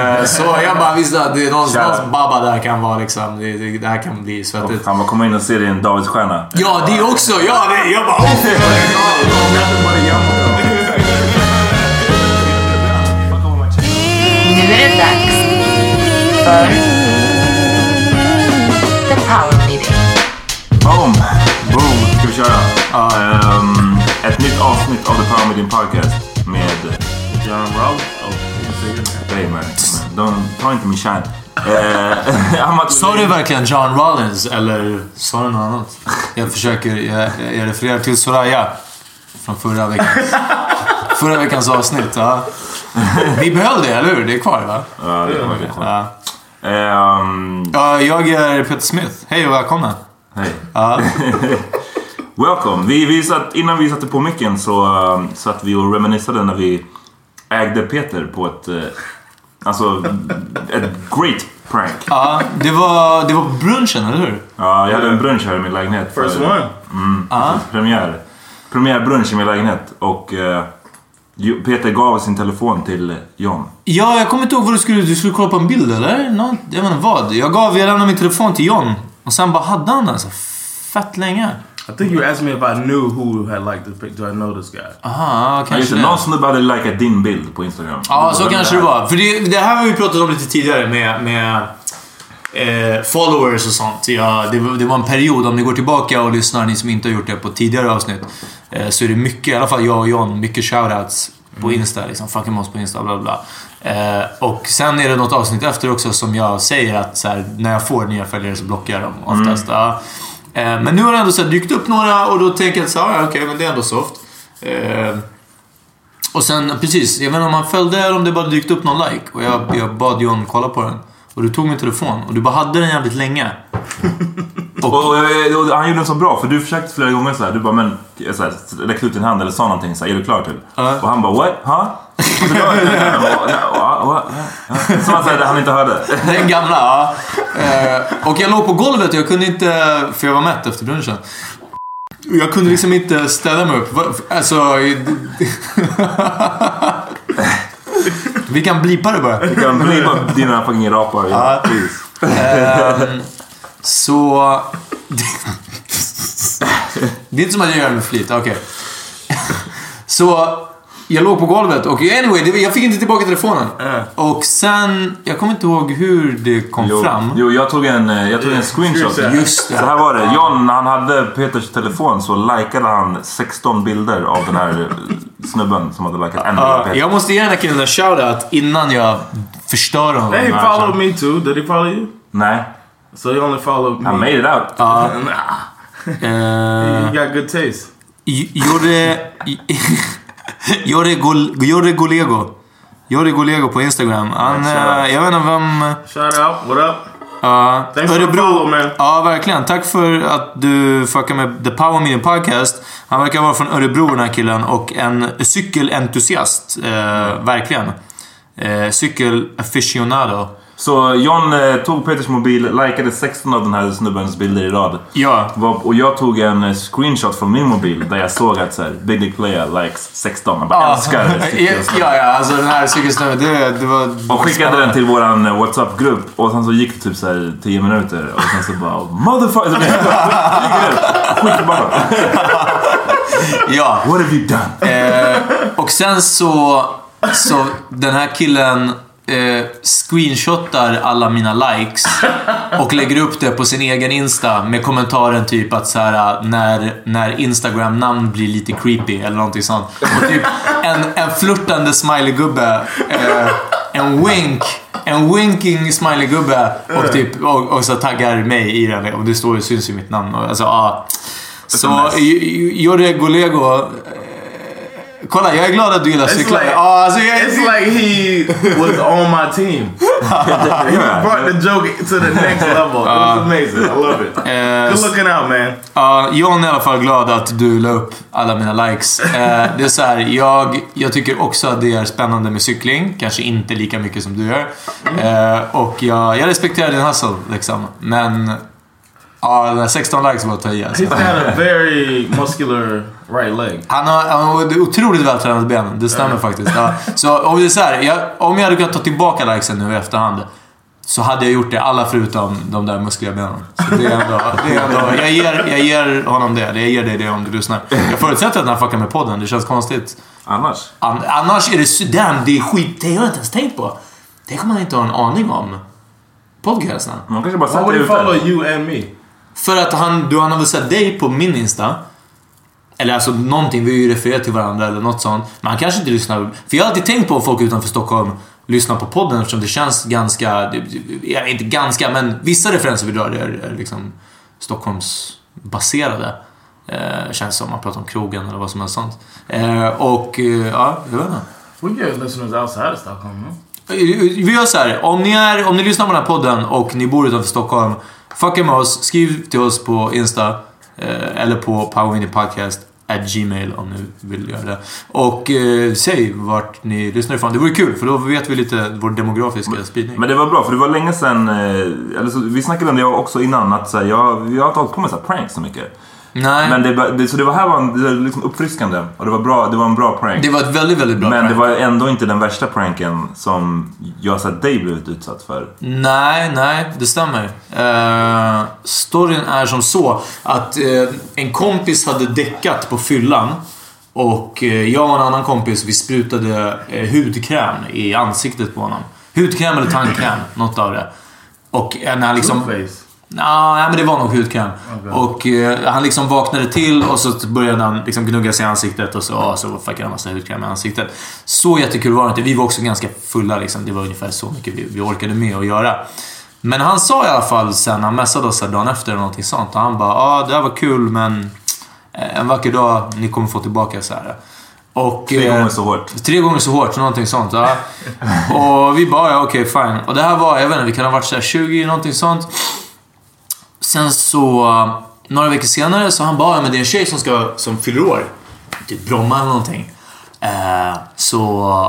Eh, Så jag bara visste att det är någon, någon babba där kan vara liksom. Det, det, det här kan bli svettigt. Han bara kommer in och ser en Davidsstjärna. Ja, det också! Ja, det, jag bara... Nu är det dags för The Power Meeting. Boom! Boom! Ska vi köra? Ehm, ett nytt avsnitt av The Power Meeting Podcast med John Ralph och... Man, man. De, ta inte min. Eh, Amat- Sa du verkligen John Rollins eller sa du något annat? Jag försöker... Jag, jag refererar till Soraya från förra veckans, förra veckans avsnitt. Ja. Vi behöll det, eller hur? Det är kvar, va? Ja, det var det. Ja. Ehm, Ja, jag är Peter Smith. Hej och välkomna. Hej. Ja. Welcome! Vi, vi satt, innan vi satte på micken så um, satt vi och reminissade när vi ägde Peter på ett... Uh, alltså, ett great prank. ja, det var, det var brunchen, eller hur? Ja, jag hade en brunch här i min lägenhet. First för- one. Mm, Ja. premiär. Premiärbrunch i min lägenhet. Och eh, Peter gav sin telefon till John. Ja, jag kommer inte ihåg vad du skulle... Du skulle kolla på en bild, eller? Nå, jag inte vad. Jag gav... Jag lämnade min telefon till John. Och sen bara hade han den så fett länge. I think you asked me if I knew who had liked the pic. Do I know this guy? Aha, just kanske det. Någon snubbe hade likat din bild på Instagram. Ja, så kanske det var. För det, det här har vi pratat om lite tidigare med, med eh, followers och sånt. Ja, det, var- det var en period, om ni går tillbaka och lyssnar, ni som inte har gjort det på tidigare avsnitt, eh, så är det mycket, i alla fall jag och John, mycket shoutouts på Insta. Liksom, fucking oss på Insta, bla bla. bla. Eh, och sen är det något avsnitt efter också som jag säger att så här, när jag får nya följare så blockar jag dem oftast. Ja. Eh, men nu har det ändå så dykt upp några och då tänker jag så här, ja, okej, men det är ändå soft. Eh, och sen, precis, jag vet inte om han följde eller om det bara dykt upp någon like. Och jag, jag bad John kolla på den. Och du tog min telefon och du bara hade den jävligt länge. Och, och, och, och han gjorde den så bra, för du försökte flera gånger så här. Du bara, men så här, räckte ut din hand eller sa någonting så här, är du klar typ? Och han bara, what? Huh? Och så den Som han sa, han inte hörde. Den gamla, ja. Eh, och jag låg på golvet och jag kunde inte, för jag var mätt efter brunchen. Jag kunde liksom inte ställa mig upp. Alltså... Vi kan blipa det bara. Du kan bli bara dina fucking rapar. Ja. Ehm, så... Det är inte som att jag gör det med flit. Okej. Så jag låg på golvet och anyway, jag fick inte tillbaka telefonen. Och sen, jag kommer inte ihåg hur det kom Jo, fram. jo, jag tog en, eh, jag tog en screenshot. Just det. Så här var det. John, när han hade Peters telefon så likade han 16 bilder av den här eh, snubben som hade likat en Peter. jag måste ge den här killen en shoutout innan jag förstör honom. He followed me too. Did he follow you? Nej. So he only followed me. I made it out. Ja. Nah. Eh, You got good taste. Jore... Gol- Jore Golego. Jore Golego på Instagram. Han, eh, jag vet inte vem... Shout out. What up? Ja, follow, man. Ja, verkligen. Tack för att du fuckar med The Power Media Podcast. Han verkar vara från Örebro den här killen och en cykelentusiast. Eh, verkligen. Eh, Cykelaficionado. Så John eh, tog Peters mobil, likade 16 av den här snubbens bilder i rad. Ja. Var- Och jag tog en eh, screenshot från min mobil där jag såg att så här, Big Dick Player likes 16. Jag bara Ja, älskar det. ja, ja, ja, alltså den här cykelsnubben, det, det var... Och skickade den till våran eh, WhatsApp-grupp och sen så gick det typ så här 10 minuter och sen så bara motherfucker! Skitförbannad. Ja. What have you done? Eh, och sen så, så den här killen eh, screenshotar alla mina likes och lägger upp det på sin egen Insta med kommentaren typ att så här när, när Instagram-namn blir lite creepy eller någonting sånt. Och typ en, en flörtande smileygubbe, eh, en wink, en winking smileygubbe och typ och, och så taggar mig i den och det står ju, syns ju mitt namn. Och, alltså, ja. Så, Jore Golego eh, Kolla, jag är glad att du gillar cyklar. like, Ja, alltså, jag, it's like he was on my team. he brought the joke to the next level. It was amazing. I love it. Eh, Good looking out, man. Ja, John är i alla fall glad att du la upp alla mina likes. Eh, det är så här, jag, jag tycker också att det är spännande med cykling. Kanske inte lika mycket som du gör. Eh, och jag, jag respekterar din hustle, liksom. Men... Ja, den här 16 likes var att ta i alltså. He's got a very muscular right leg. Han har, han har otroligt vältränade ben. Det stämmer faktiskt. Ja. Så om det är så här, jag, om jag hade kunnat ta tillbaka likesen nu i efterhand så hade jag gjort det, alla förutom de där muskliga benen. Så det är ändå, det är ändå, jag, ger, jag ger honom det. Jag ger dig det om du lyssnar. Jag förutsätter att han fuckar med podden. Det känns konstigt. Annars? An, annars är det... Damn, det är skit. Det har jag inte ens tänkt på. Det kommer man inte ha en aning om. Podcasten. Man kanske bara Why sätter would he ut follow det. you and me? För att han, du, han har väl sett dig på min Insta. Eller alltså någonting, vi har ju refererat till varandra eller något sånt. Men han kanske inte lyssnar. För jag har alltid tänkt på om folk utanför Stockholm lyssnar på podden eftersom det känns ganska... Inte ganska, men vissa referenser vi drar är, liksom Stockholmsbaserade. Eh, känns som man pratar om krogen eller vad som helst sånt. Eh, och eh, ja, jag vet inte. We get listeners outside of Stockholm, no? Vi gör så här. Om ni, är, om ni lyssnar på den här podden och ni bor utanför Stockholm. Fucka med oss. Skriv till oss på Insta. Eh, eller på Powermini Podcast. At Gmail om ni vill göra det. Och eh, säg vart ni lyssnar ifrån. Det vore kul för då vet vi lite vår demografiska spridning. Men det var bra för det var länge sedan, eh, eller så, vi snackade om det också innan att så här, jag, jag har inte hållit på med så här pranks så mycket. Nej. Men det, var- det, så det var här var en, det var liksom uppfriskande och det var, bra, det var en bra prank. Det var ett väldigt, väldigt bra Men prank. det var ändå inte den värsta pranken som jag har sett dig blivit utsatt för. Nej, nej, det stämmer. Uh, storyn är som så att eh, en kompis hade däckat på fyllan. Och eh, jag och en annan kompis, vi sprutade eh, hudkräm i ansiktet på honom. Hudkräm eller tandkräm, något av det. Och när han liksom... Two-face. Nej, men det var nog hudkräm. Och eh, han liksom vaknade till och så började han liksom gnugga sig i ansiktet och så, ja, så fuckade han massa hudkräm i ansiktet. Så jättekul var det inte. Vi var också ganska fulla liksom. Det var ungefär så mycket vi, vi orkade med att göra. Men han sa i alla fall sen, han messade oss dagen efter eller någonting sånt. Och han bara, ah, det här var kul men eh, en vacker dag, ni kommer få tillbaka så här. Och, Tre eh, gånger så hårt. Tre gånger så hårt, någonting sånt. Ja. Och vi bara, ja okej fine. Och det här var, jag vet inte, vi kan ha varit så här 20, någonting sånt. Sen så, eh, några veckor senare, så han bara, ja men det är en tjej som, ska, som fyller år. Typ Bromma eller någonting. Eh, så,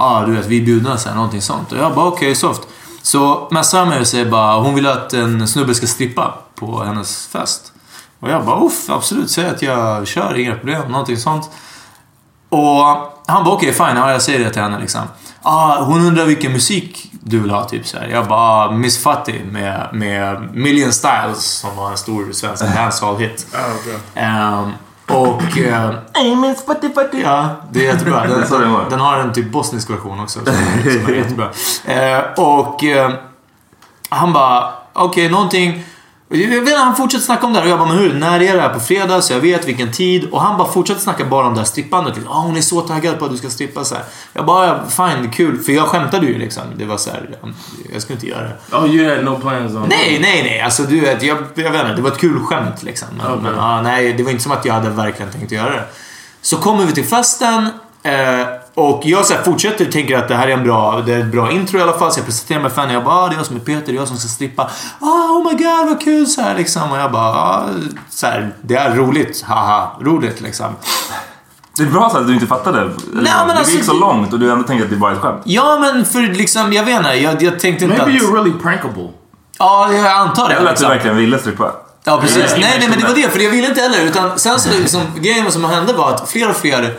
ja du vet, vi är bjudna så här, någonting sånt. Och jag bara, okej soft. Så messar han mig och säger bara, hon vill att en snubbe ska strippa på hennes fest. Och jag bara, uff, absolut, säg att jag kör, inga problem, någonting sånt. Och han bara, okej fine, ja, jag säger det till henne liksom. Ah, hon undrar vilken musik du vill ha, typ så här. Jag bara, Miss Fatty med, med Million Styles som var en stor svensk dancehall-hit. Ehm, och... Uh, Miss Fatty Fatty. Ja, det är jättebra. Den, den har en typ bosnisk version också. Som, som är jättebra. Eh, och eh, han bara, okej, någonting... Jag vet han fortsätter snacka om det här och jag bara, men hur? När är det här? På fredag? Så jag vet vilken tid. Och han bara fortsätter snacka bara om det här strippandet. Liksom. Ah, hon är så taggad på att du ska strippa så här. Jag bara, fine, kul. För jag skämtade ju liksom. Det var så här, jag skulle inte göra det. Oh, you had no plans on Nej, nej, nej. Alltså du vet, jag, jag vet inte. Det var ett kul skämt liksom. Men, men ja, nej, det var inte som att jag hade verkligen tänkt göra det. Så kommer vi till festen. Eh, och jag så här, fortsätter tänker att det här är en bra, det är ett bra intro i alla fall. Så jag presenterar mig för henne. Jag bara, ah, det är jag som är Peter, det är jag som ska strippa. Ah, oh my god, vad kul så här liksom. Och jag bara, ah, så här, det är roligt. Haha, roligt liksom. Det är bra så att du inte fattade. Men det alltså, gick så långt och du ändå tänkte att det bara är ett skämt. Ja, men för liksom, jag vet inte. Jag, jag tänkte inte Maybe att... you're really prankable. Ja, jag antar det. Eller att du liksom. verkligen ville strippa. Ja, precis. Nej, nej, men det var det. det. För jag ville inte heller. Utan sen så liksom, grejen som hände var att fler och fler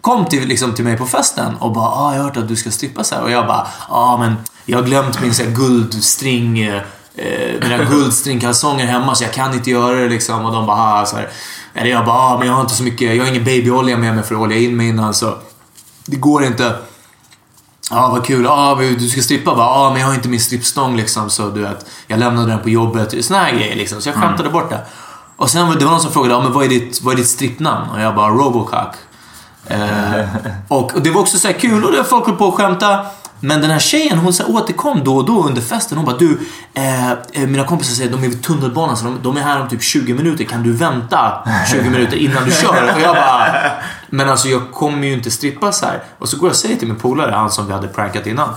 kom till, liksom, till mig på festen och bara ah, “Jag har hört att du ska strippa så här. Och jag bara “Ah, men jag har glömt min så här, guldstring, eh, mina guldstringkalsonger hemma så jag kan inte göra det” liksom. Och de bara “Ah, så här. Eller jag bara ah, “Men jag har inte så mycket, jag har ingen babyolja med mig för att olja in mig innan så det går inte”. Ja, vad kul. Ja, men du ska strippa? Ja, men jag har inte min strippstång liksom, så du vet, jag lämnade den på jobbet. Såna här grejer liksom. Så jag skämtade bort det. Och sen var det var någon som frågade, ja, men vad är ditt, vad är ditt strippnamn? Och jag bara, Robocock. Eh, och, och det var också så här kul och det folk höll på att skämta. Men den här tjejen hon så här, återkom då och då under festen. Hon bara, du, eh, eh mina kompisar säger att de är vid tunnelbanan så de, de är här om typ 20 minuter. Kan du vänta 20 minuter innan du kör? Och jag bara, men alltså jag kommer ju inte strippa så här. Och så går jag och säger till min polare, han som vi hade prankat innan.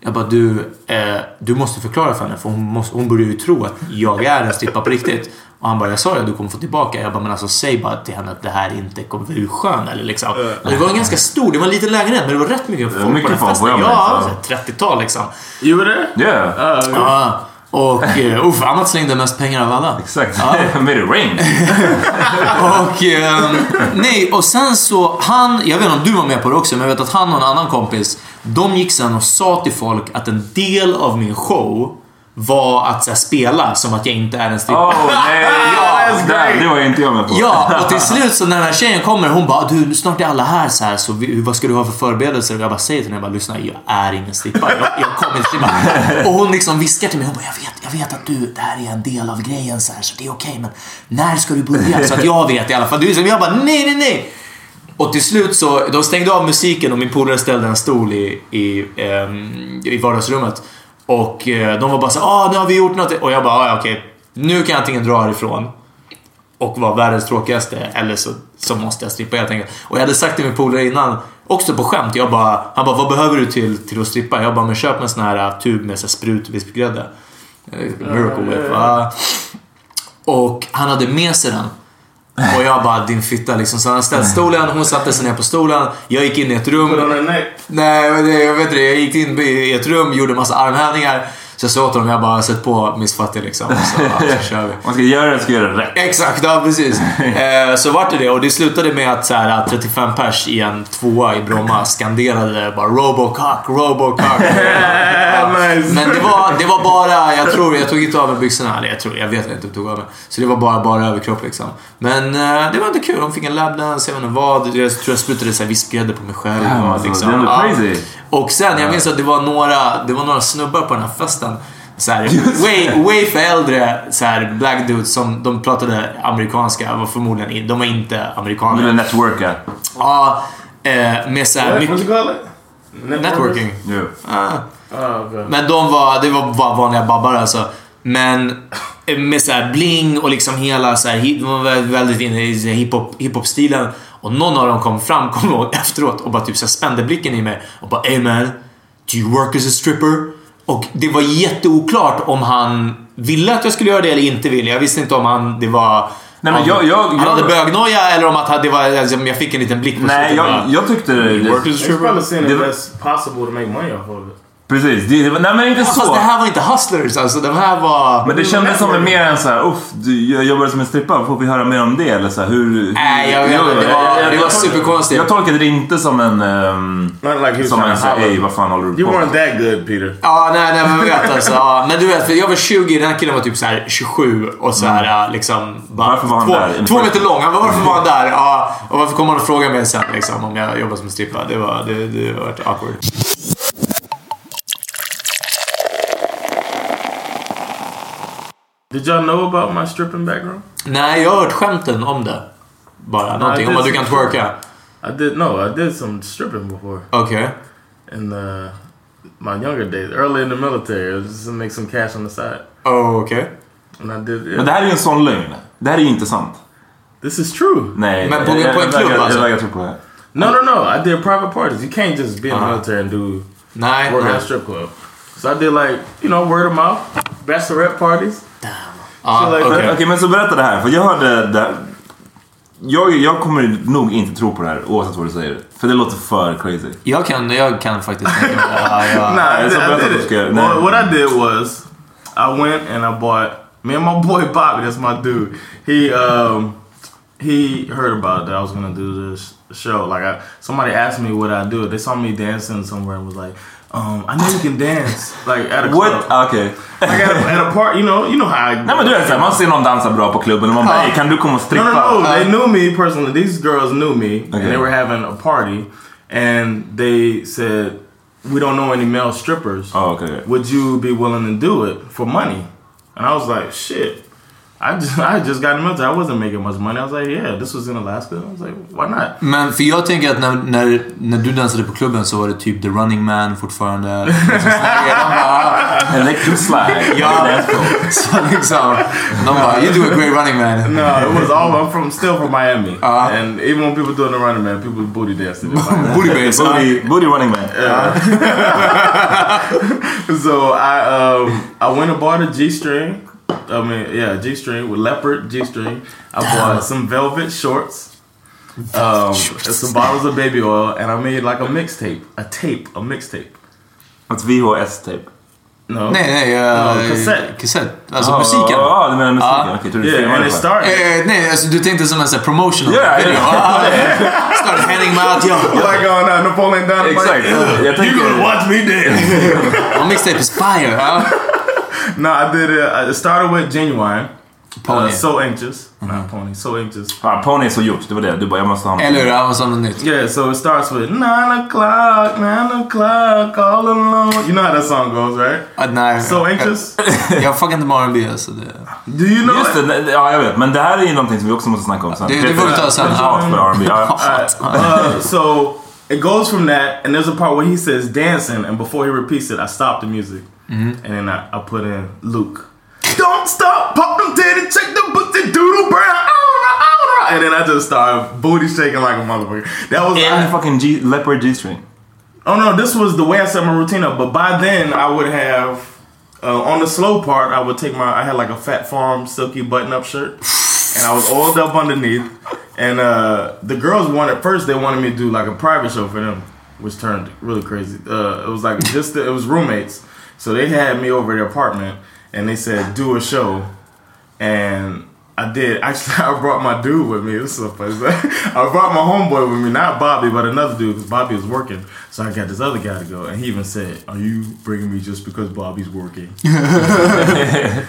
Jag bara, du, eh, du måste förklara för henne för hon, måste, hon börjar ju tro att jag är en strippa på riktigt. Och han bara, jag sa ju att du kommer få tillbaka. Jag bara, men alltså säg bara till henne att det här inte kommer vara skön eller liksom. Och det var en ganska stor, det var en liten lägenhet men det var rätt mycket folk mycket på den folk festen. Ja, så. så här 30-tal liksom. Were there? Yeah. Ja. Och uh, uff, Amat slängde mest pengar av alla. Exakt. Ja. Made it rain. Och ehm, nej, och sen så han, jag vet inte om du var med på det också, men jag vet att han och en annan kompis, de gick sen och sa till folk att en del av min show var att så här, spela som att jag inte är en strippa. Oh nej! Där, det var ju inte jag med på. Ja, och till slut så när den här tjejen kommer, hon bara du snart är alla här så här, så vi, vad ska du ha för förberedelser? Och jag bara säger till henne, jag bara lyssna, jag är ingen strippa. Jag, jag kommer inte strippa. Och hon liksom viskar till mig, hon bara jag vet, jag vet att du, det här är en del av grejen så här, så det är okej, men när ska du börja? Så att jag vet i alla fall. Du, jag bara nej, nej, nej. Och till slut så, de stängde av musiken och min polare ställde en stol i, i, ehm, i vardagsrummet. Och eh, de var bara så ah nu har vi gjort något. Och jag bara, ah, ja okej. Nu kan jag antingen dra härifrån och vara världens tråkigaste eller så, så måste jag strippa helt enkelt. Och jag hade sagt till min polare innan, också på skämt, jag bara, han bara vad behöver du till, till att strippa? Jag bara, men köp en sån här uh, tub med så här sprutvispgrädde. Eh, Miracle Whip. Och han hade med sig den. Och jag bara, din fitta liksom. Så han ställt stolen, hon satte sig ner på stolen. Jag gick in i ett rum. Nej, jag vet inte. Jag gick in i ett rum, gjorde massa armhävningar. Så jag sa åt honom, jag bara, sätt på Miss Fatty liksom. Så, ja, så kör vi. Man ska göra det, ska göra det rätt. Exakt, ja precis. Eh, så vart det det och det slutade med att så här, 35 pers i en tvåa i Bromma skanderade bara Robocock, Robocock. Men det var, det var bara, jag tror, jag tog inte av mig byxorna. Eller jag tror, jag vet inte om jag tog av mig. Så det var bara, bara överkropp liksom. Men eh, det var inte kul. De fick en labdance, jag vet inte vad. Jag tror jag sprutade vispgrädde på mig själv. Damn, och alltså, liksom, det är ändå crazy. Och sen, jag minns att det var några, det var några snubbar på den här festen. Så här, way, way för äldre så här, black dudes som de pratade amerikanska. Var förmodligen, de var inte amerikaner. vill networka. Ja, eh, med så här mycket... Networking. Jo. Ah. Oh, okay. Men de var, det var bara vanliga babbar alltså. Men med så här bling och liksom hela så här, hip- de var väldigt- inne i här hiphop, hiphop-stilen. Och någon av dem kom fram, kom jag ihåg, efteråt och bara typ så spände blicken i mig och bara Hey man, do you work as a stripper? Och det var jätteoklart om han ville att jag skulle göra det eller inte ville. Jag visste inte om han, det var... Nej, men jag- jag- han jag- hade bögnoja eller om att det var, alltså, jag fick en liten blick på Nej, jag, jag tyckte... "You work as a It's stripper?" probably seeing Det if var- that's possible to Precis. Det, det, var- nej men inte Ja, så. Fast det här var inte hustlers alltså. De här var... Men det kändes som en mer en så här, uff, du jag jobbar som en strippa, får vi höra mer om det? Eller så här, hur... Nej, jag vet inte. Det var- det var superkonstigt. Jag tolkade det inte som en... Um, like som en to så här, holler. ey vad fan håller du You på weren't that good, Peter. Ja, nej, nej men vet alltså. Ja, men du vet, för jag var 20, den här killen var typ så här 27 och så här liksom... Bara, Varför var han två, där? Två meter lång. Han bara, varför var han där? Ja, och varför kom han och frågade mig sen liksom om jag jobbar som strippa? Det var, det, det var awkward. Did y'all know about my stripping background? Nej, jag har hört skämten om det. Bara någonting om det att du är kan så- twerka. I did no, I did some stripping before Okay. in uh, my younger days, early in the military, just to make some cash on the side. Oh, Okej. And I did. Men det här är ju en sån lögn. Det här är ju inte sant. This is true. Nej, Men på- på en klubb alltså? Jag vägrar tro på det. No, no, no. I did private parties. You can't just be in the Uh-huh. military and do Nej, work nej. at a strip club. So I did like you know word of mouth, bachelorette parties. Like- okej. Okej, men så berätta det här. För jag hörde det här. Jag, jag kommer nog inte tro på det här oavsett vad du säger. För det låter för crazy. Jag kan, jag kan faktiskt tänka mig det. Ja, ja. Nah, I, it's did, a I better did it. scare. Well, Nah. what I did was I went and I bought me and my boy Bobby. That's my dude. He um he heard about that I was gonna do this show. Like I, somebody asked me what I do. They saw me dancing somewhere and was like, um, I know you can dance like at a club. What? Ah, Okej. Like at a, at a part, you know, you know how I. Nej men du vet såhär, man ser någon dansa bra på klubben och man bara, "Hey, kan du komma och No, strippa? no, no. They knew me personally. These girls knew me, Okay. and they were having a party, and they said, "We don't know any male strippers. Oh, okay. Would you be willing to do it for money?" And I was like, "Shit." I just, I just got in the military. I wasn't making much money. I was like, "Yeah, this was in Alaska." I was like, "Why not?" Men för jag tänker att när, när, när du dansade på klubben så var det typ The Running Man fortfarande. Liksom såna grejer. de bara, Electric slide. ja, så liksom. De bara, you do a great running man. No, it was all. I'm from still from Miami, Uh-huh. and even when people doing the running man, people booty dancing. in Miami. Booty bass. Booty, booty running man. so I um I went and bought a G string. I mean, yeah, G string with leopard G string. I bought some velvet shorts, um, and some bottles of baby oil, and I made like a mixtape, a tape, a mixtape. Ett VHS-tape. No, Nej, nej. Uh, No, cassette. Kassett. Alltså Ja, musiken. Ja, du menar musiken. Ja. Okej, tror Yeah, and it started. Eh, nej, alltså du tänkte som en sån här promotional Ja, video. ja. Ah, Started handing them out. Ja, like on uh, Napoleon Dynamite. Exakt. Jag You gonna watch me dance? ja. mixtape is fire. Ja. no, I did it. I started with genuine. Pony. Uh, so anxious. Not pony. So anxious. Ja, Pony är så gjort. Det var det. Du bara, jag måste ha något. Eller hur? Ja, vad sa något nytt? Yeah, so it starts with nine o'clock, nine o'clock, all alone. You know how that song goes, right? Ah, nej. So anxious. Jag fuckar inte med R&B alltså. Det. Do you know Just it? det, nej, ja jag vet. Men det här är ju någonting som vi också måste snacka om sen. Det- det får vi ta sen. Ett hat för R&B. Uh, so it goes from that, and there's a part where he says dancing, and before he repeats it, I stop the music, and then I, I put in Luke. Don't stop, pop them titties, check the pussy, doodle brown, and then I just start booty shaking like a motherfucker. That was En I- fucking G, leopard G-string. Oh no, this was the way I set my routine up. But by then, I would have uh, on the slow part. I would take my. I had like a Fat Farm silky button-up shirt, and I was oiled up underneath. And uh, the girls wanted first. They wanted me to do like a private show for them, which turned really crazy. Uh, it was like just it was roommates, so they had me over at their apartment, and they said do a show, and. I did. Actually, I brought my dude with me. This is so funny. I brought my homeboy with me, not Bobby, but another dude, because Bobby was working. So I got this other guy to go, and he even said, "Are you bringing me just because Bobby's working?"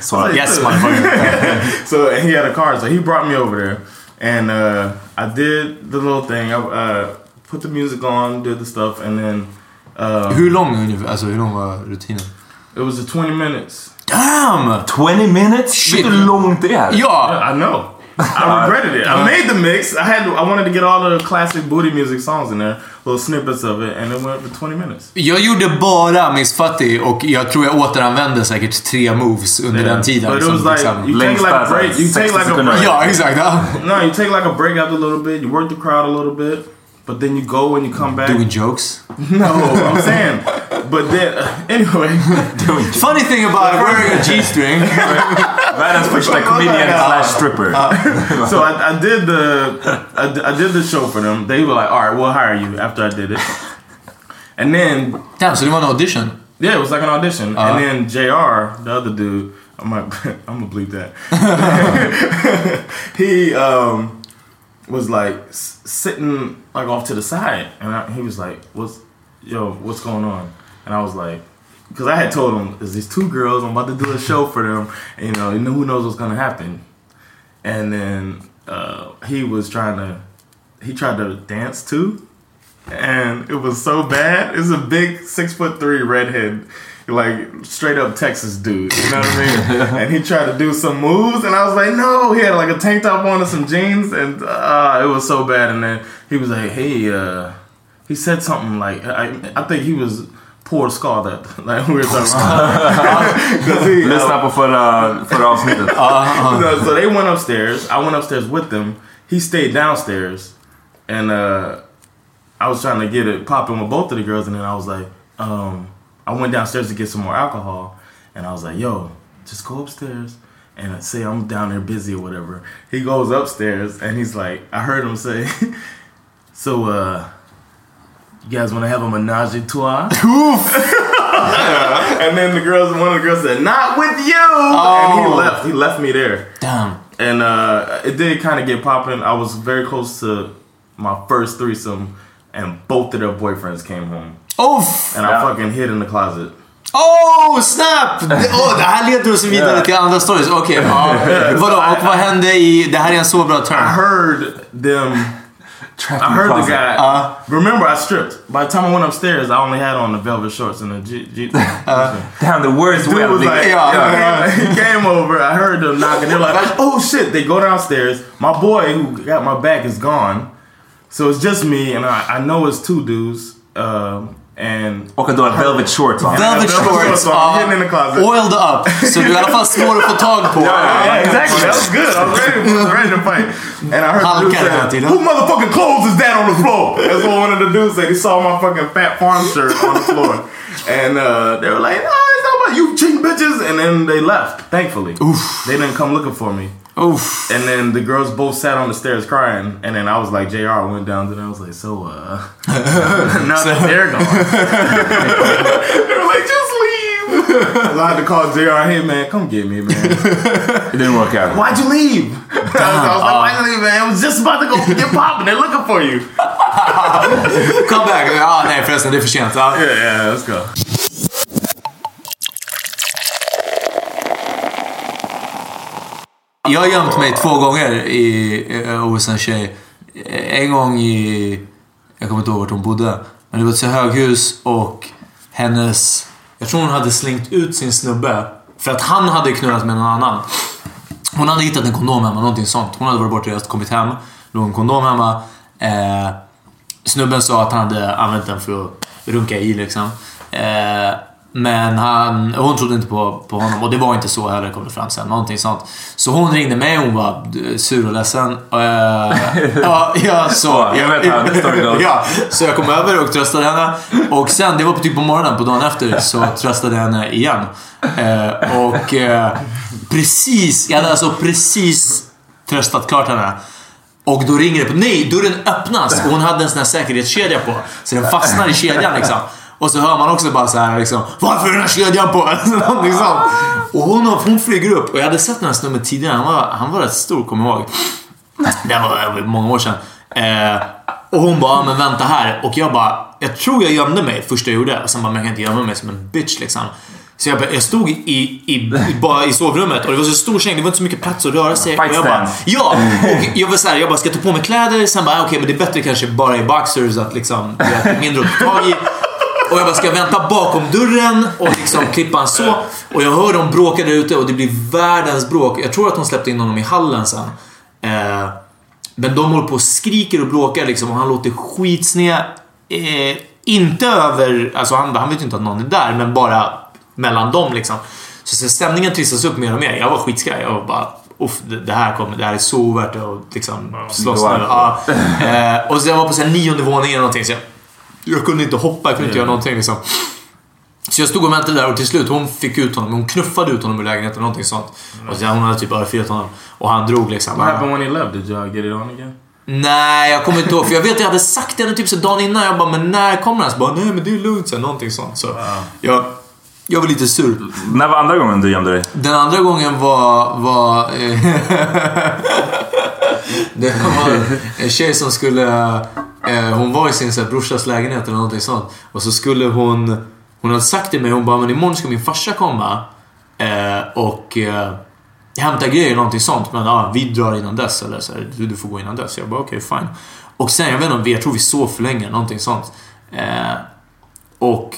So Yes, my motherfucker. so and he had a car, so he brought me over there, and uh, I did the little thing. I uh, put the music on, did the stuff, and then uh, Hur lång ungefär? Alltså hur lång var rutinen? It was a 20 minutes. Damn! 20 minutes? Shit. Vet du hur långt det? Ja! I know. I uh, regretted it. I uh, made the mix. I had I wanted to get all the classic booty music songs in there, little snippets of it, and it went for 20 minutes. Jag gjorde bara Miss Fatty och jag tror jag återanvände säkert tre moves under Yeah. den tiden. But it liksom, was like liksom. you take like a break. You take like a break. Ja, exakt. No, you take like a break after a little bit. You work the crowd a little bit, but then you go and you come mm. back. Doing jokes. No, I'm saying. But then anyway. Funny thing about it, wearing a G-string. Världens like comedian slash stripper. so I, I did the I, d- I did the show for them. They were like, "All right, we'll hire you." After I did it, and then Damn, so det want an audition? yeah, it was like an audition. Uh-huh. And then Jr. the other dude, I'm like, I'm gonna bleep that. he um, was like s- sitting like off to the side, and I, he was like, "What's yo? What's going on?" And I was like. Because I had told him, there's these two girls, I'm about to do a show for them, and, you know, you know who knows what's gonna happen. And then uh, he was trying to, he tried to dance too, and it was so bad. It's a big six foot three redhead, like straight up Texas dude. You know what I mean? and he tried to do some moves, and I was like, no. He had like a tank top on and some jeans, and uh, it was so bad. And then he was like, hey, uh, he said something like, I, I think he was poor skadad. Like we were talking about. 'Cause he, uh, Lyssna på förra, förra avsnittet. so, so they went upstairs. I went upstairs with them. He stayed downstairs, and uh, I was trying to get it popping with both of the girls. And then I was like, um, I went downstairs to get some more alcohol, and I was like, "Yo, just go upstairs." And say I'm down there busy or whatever. He goes upstairs and he's like, I heard him say, "So, uh, you guys want to have a menage a trois?" and then the girls, one of the girls said, "Not with you," and he Oh. left. He left me there. Damn. And uh, it did kind of get popping. I was very close to my first threesome, and both of their boyfriends came home. Oof! And I fucking hid in the closet. Oh, snap! Det, oh, det här leder oss vidare till andra stories. Okej, ja. Vadå, och vad hände i... Det här är en så bra I heard them. I heard the guy. Uh. remember, I stripped. By the time I went upstairs, I only had on the velvet shorts and the G. G Damn, the worst way was like, Yeah. he came over. I heard them knocking. They're like, oh shit. They go downstairs. My boy who got my back is gone. So it's just me, and I, I know it's two dudes. Um, and Och att velvet shorts on. Velvet shorts, on, ja. in the closet. oiled up. Så du är i alla fall svår att få tag på. Yeah, exactly. That was good. I was ready, I was ready to fight. And I heard the dude Halkar hela say, tiden. "Who motherfucking clothes is that on the floor?" That's what one of the dudes said. He saw my fucking fat farm shirt on the floor, and uh, they were like, "No, it's not about you, cheating bitches." And then they left. Thankfully, they didn't come looking for me. Oof. And then the girls both sat on the stairs crying. And then I was like, JR went down and I was like, so, uh, now that they're gone. they were like, just leave. I had to call JR, hey man, come get me, man. It didn't work out. Why'd you leave? I was, I was like, why'd you leave, man? I was just about to go get popping. They're looking for you. Come back. Ja, nej förresten, det är för sent. Ja. Yeah, yeah, let's go. Jag har gömt mig två gånger i, eh, hos en tjej. En gång i... Jag kommer inte ihåg vart hon bodde. Men det var ett så höghus och hennes... Jag tror hon hade slängt ut sin snubbe. För att han hade knullat med någon annan. Hon hade hittat en kondom hemma, någonting sånt. Hon hade varit bortrest, kommit hem. Låg en kondom hemma. Eh, snubben sa att han hade använt den för att runka i liksom. Eh, men han, hon trodde inte på, på honom och det var inte så heller kom det fram sen. Någonting sånt. Så hon ringde mig hon var eh, sur och ledsen. Ja, ja, så, Jag vet ja, så kom över och tröstade henne. Och sen, det var på typ på morgonen, på dagen efter, så tröstade jag henne igen. Eh, och eh, precis, jag hade alltså precis tröstat klart henne. Och då ringer det på, nej, dörren öppnas och hon hade en sån här säkerhetskedja på. Så den fastnar i kedjan liksom. Och så hör man också bara så här liksom, Varför är den här kedjan på? Någonting sånt. Och hon, hon flyger upp och jag hade sett den här snubben tidigare. Han var, han var rätt stor, kommer jag ihåg. Det var många år sedan. Eh, och hon bara, "Ja, men vänta här. Och jag bara, jag tror jag gömde mig första jag gjorde. Och sen bara, men jag kan inte gömma mig som en bitch liksom. Så jag, jag stod i, i, bara i sovrummet och det var så stor säng, det var inte så mycket plats att röra sig. Fight och jag bara, ja! Och jag var såhär, jag bara, ska jag ta på mig kläder? Sen bara, okej men det är bättre kanske bara i boxers att liksom, mindre att ta tag i. Och jag bara, ska jag vänta bakom dörren och liksom klippa en så? Och jag hör dem bråka där ute och det blir världens bråk. Jag tror att de släppte in honom i hallen sen. Eh, men de håller på och skriker och bråkar liksom och han låter skitsned. Eh, inte över, alltså han, han vet ju inte att någon är där, men bara mellan dem liksom. Så, så stämningen trissas upp mer och mer. Jag var skitskraj. Jag var bara Uff, det, här kommer, det här är så ovärt att liksom slåss nu. Ja. Eh, och så jag var på så här nionde våningen eller någonting. Så jag, jag kunde inte hoppa, jag kunde inte göra någonting liksom. Så jag stod och väntade där och till slut hon fick ut honom. Hon knuffade ut honom ur lägenheten eller någonting sånt. Och så, hon hade typ örfilat honom. Och han drog liksom. What happened when he left? Did y'all get it on again? Nej, jag kommer inte ihåg. För jag vet att jag hade sagt det typ så dagen innan. Jag bara, men när kommer han? Så bara, nej men det är lugnt. Så någonting sånt. Så jag, jag var lite sur. När var andra gången du gömde dig? Den andra gången var... var eh, det var en tjej som skulle... Eh, hon var i sin så här, brorsas lägenhet eller någonting sånt. Och så skulle hon... Hon hade sagt till mig, hon bara, men imorgon ska min farsa komma. Eh, och eh, hämta grejer eller någonting sånt. Men ah, vi drar innan dess. Eller så här, du, du får gå innan dess. Jag bara, okej, fine. Och sen, jag vet inte, om vi- jag tror vi sov för länge. Någonting sånt. Eh, och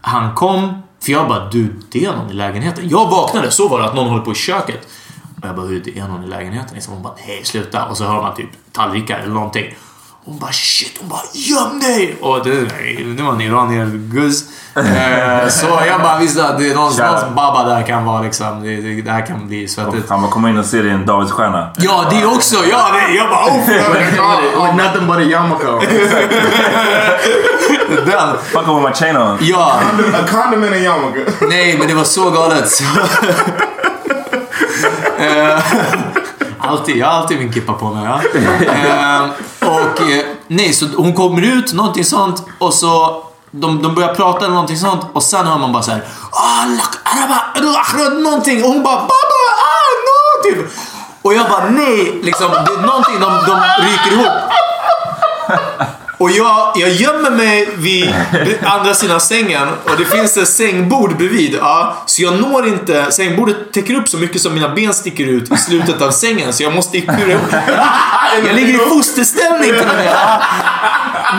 han kom, för jag bara du, det är någon i lägenheten. Jag vaknade, så var det att någon håller på i köket. Och jag bara, hur det är någon i lägenheten? Liksom, hon bara, nej sluta. Och så hör man typ tallrikar eller någonting. Hon bara shit, hon bara göm dig! Och det, det var en iranier-guzz. Eh, så jag bara visste att det är någon, Tja. någons baba där kan vara liksom, det, det, det här kan bli svettigt. Han bara komma in och se dig en Davidsstjärna. Ja, det också! Ja, det, jag bara oh, With nothing but a yarmulke. Den. Fuck with my chain on. Ja, a condom and a yarmulke. nej men det var så galet. Eh, alltid, jag har alltid min kippa på mig. Ja. Och eh, nej, så hon kommer ut, någonting sånt och så de, de börjar prata eller någonting sånt och sen hör man bara såhär "Ah, araba, akhrad", Någonting och hon bara baba, ah, no, typ. Och jag bara nej, liksom, det är någonting de, de ryker ihop. Och jag, jag gömmer mig vid andra sidan sängen och det finns ett sängbord bredvid. Ja, så jag når inte, sängbordet täcker upp så mycket som mina ben sticker ut i slutet av sängen så jag måste kura ihop. Jag ligger i fosterställning till och med. Ja,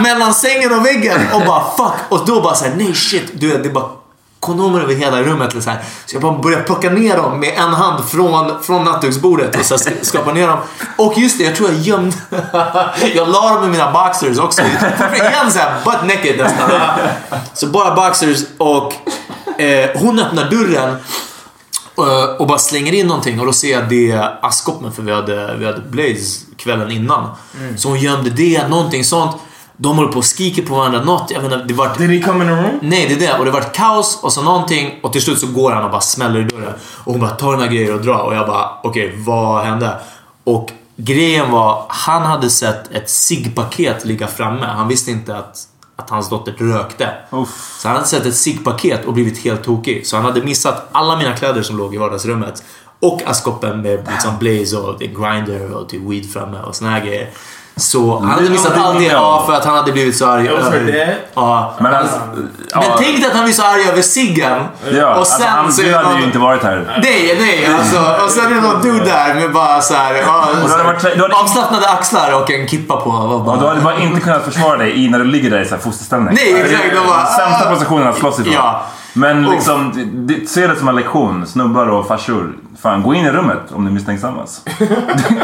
mellan sängen och väggen och bara fuck. Och då bara såhär, nej shit, du det är bara kondomer över hela rummet. eller Så, här. så jag bara börjar plocka ner dem med en hand från, från nattduksbordet och så skapa ner dem. Och just det, jag tror jag gömde... jag la dem i mina boxers också. Igen såhär butt naked nästan. Så bara boxers och eh, hon öppnar dörren eh, och bara slänger in någonting och då ser jag det askkoppen för vi hade, vi hade Blaze kvällen innan. Så hon gömde det, någonting sånt. De håller på och skriker på varandra. Något, jag vet inte, det var Did he come in the room? Nej, det är det. Och det vart kaos och så någonting och till slut så går han och bara smäller i dörren. Och hon bara tar dina grejer och drar och jag bara okej, vad hände? Och grejen var, han hade sett ett ciggpaket ligga framme. Han visste inte att, att hans dotter rökte. Så han hade sett ett ciggpaket och blivit helt tokig. Så han hade missat alla mina kläder som låg i vardagsrummet. Och askkoppen med liksom blaze och grinder och typ weed framme och såna här grejer. Så han hade missat allt det ja, för att han hade blivit så arg dad? Ja. Men alltså, Men ja, tänk dig att han blir så arg över ciggen. ja, och alltså, sen han, så du hade någon... ju inte varit här. Nej, nej alltså. Och sen är det någon dude där med bara så här, du hade varit- hade- avslappnade axlar och en kippa på. Och bara, Och du hade bara inte kunnat försvara dig i när du ligger där i så här fosterställning. Nej, exakt, Sämsta ah. positionen att slåss ifrån. Ja. Men Uff. liksom, se det som en lektion. Snubbar och farsor. Fan, gå in i rummet om ni misstänksammas.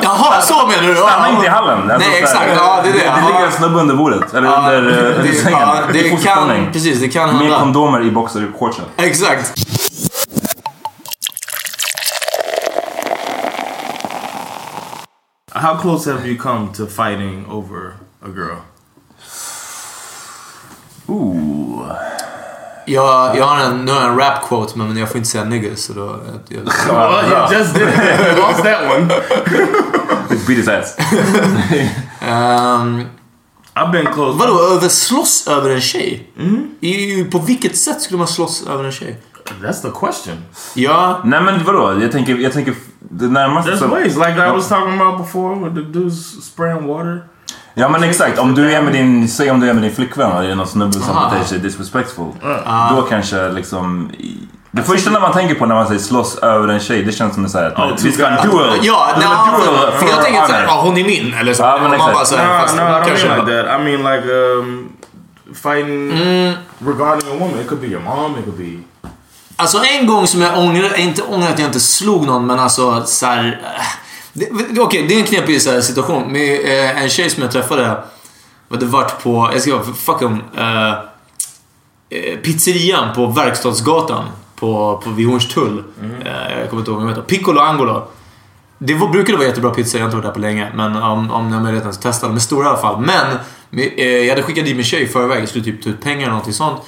Jaha, så menar du? Stanna Ja. inte i hallen. Alltså, Nej, exakt. Ja, det är det. Det, ligger en snubbe under bordet. Eller Ja, under, eh, under det, sängen. ja, det kan, precis, det kan Med hända. kondomer i boxershortsen. Exakt. How close have you come to fighting over a girl? Ooh. Jag, jag har en, nu har jag en rap quote men jag får inte säga nigger så då... Jag, jag, Well, you just did. You lost that one. Beat his ass. Ehm, I've been close. vadå, över slåss över en tjej? I, på vilket sätt skulle man slåss över en tjej? That's the question. Ja, Nej men vadå? Jag tänker, jag tänker det närmaste... There's ways, like I was talking about before, with the dudes spraying water. Ja men exakt, om du är med din, säg om du är med din flickvän och det är någon snubbe som Aha. beter sig disrespectful. Då kanske liksom... Det första när man tänker på när man säger slåss över en tjej, det känns som en såhär... Oh, vi ska ha en duel! ja en duel för jag tänker såhär, ja hon är min eller så. Ja, men man bara så No, fast no, I don't kanske mean like that. I mean like um, fighting regarding a woman. It could be your mom. It could be. Alltså en gång som jag ångrar, inte ångrar att jag inte slog någon men alltså så här, Okej, det är en knepig så här situation. Med eh, en tjej som jag träffade hade varit på, jag ska fuck em, eh, eh, pizzerian på Verkstadsgatan på, på vid Hornstull. Eh, jag kommer inte ihåg vad de heter. Piccolo Angolo. Det var, brukade vara jättebra pizza, jag har inte varit där på länge. Men om, om ni har möjligheten så testa. De är stora i alla fall. Men eh, jag hade skickat dit min tjej i förväg. Jag skulle typ ta ut pengar eller någonting sånt.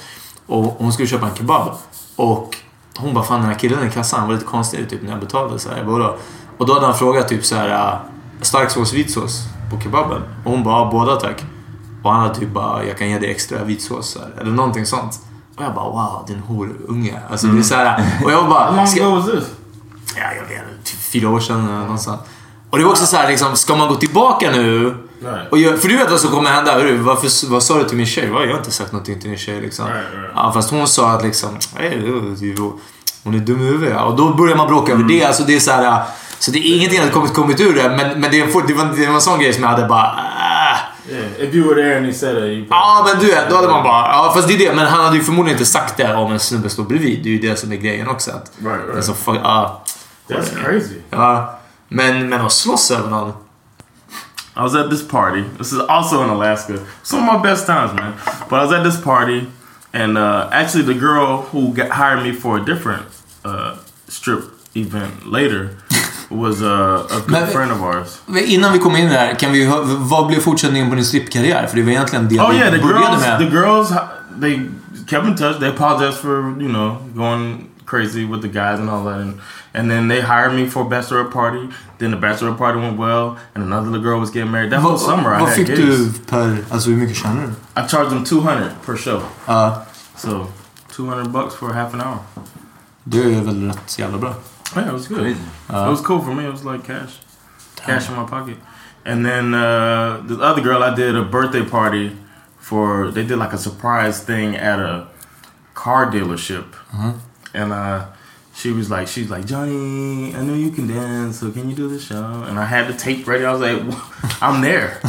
Och hon skulle köpa en kebab. Och hon bara, fan den här killen i kassan han var lite konstig typ när jag betalade. Så här. Jag bara? Och då hade han frågat typ så här äh, stark sås, vit sås på kebaben. Och hon bara, "Ja, båda tack. Och han hade typ bara, jag kan ge dig extra vitsås. så här, Eller någonting sånt. Och jag bara, wow, din horunge. Alltså det är så här, och jag bara, ska- ago was this? Ja, jag vet. Typ fyra år sedan eller någonstans. Och det var också så här, liksom, ska man gå tillbaka nu? Right. Och göra- för du vet vad som kommer hända. Hörru, varför, vad sa du till min tjej? Jag har inte sagt någonting till din tjej liksom. Right, right. Ja, fast hon sa att liksom, "Nej, du- du- hon är dum i huvudet. Och då börjar man bråka Mm. över det. Alltså, det är så här, så det är ingenting hade kommit, kommit ur det. Men, men det, fort- det, var, det var en sån grej som jag hade bara... Ah. Yeah, if you were there and he said it, Ja, men du vet, då hade man bara... Ja, fast det är det. Men han hade ju förmodligen inte sagt det om en snubbe står bredvid. Det är ju det som är grejen också. Att, Right, right. Alltså, fuck, ja. That's crazy. Ja, men, men att slåss över någon. I was at this party. This is also in Alaska. Some of my best times, man. But I was at this party, and uh, actually, the girl who got, hired me for a different uh, strip event later was uh, a good Men- friend of ours. Men Innan vi kommer in där, kan vi, hö- vad blev fortsättningen på din strippkarriär? För det var egentligen det Oh vi yeah, the började girls. med. The girls, they kept in touch. They apologized for you know going crazy with the guys and all that, and and then they hired me for a bachelorette party. Then the bachelorette party went well, and another little girl was getting married. That whole summer I vad had fick gigs. du per... Alltså hur mycket tjänade du? I charged them two hundred per show. Ja, So, 200 bucks for half an hour. det är väl rätt jävla bra. Yeah, it was good. Crazy. It was cool for me. It was like cash. Cash in my pocket. And then uh, the other girl, I did a birthday party for, they did like a surprise thing at a car dealership. And uh, she was like, she's like, Johnny, I know you can dance, so can you do this show? And I had the tape ready. I was like, I'm there.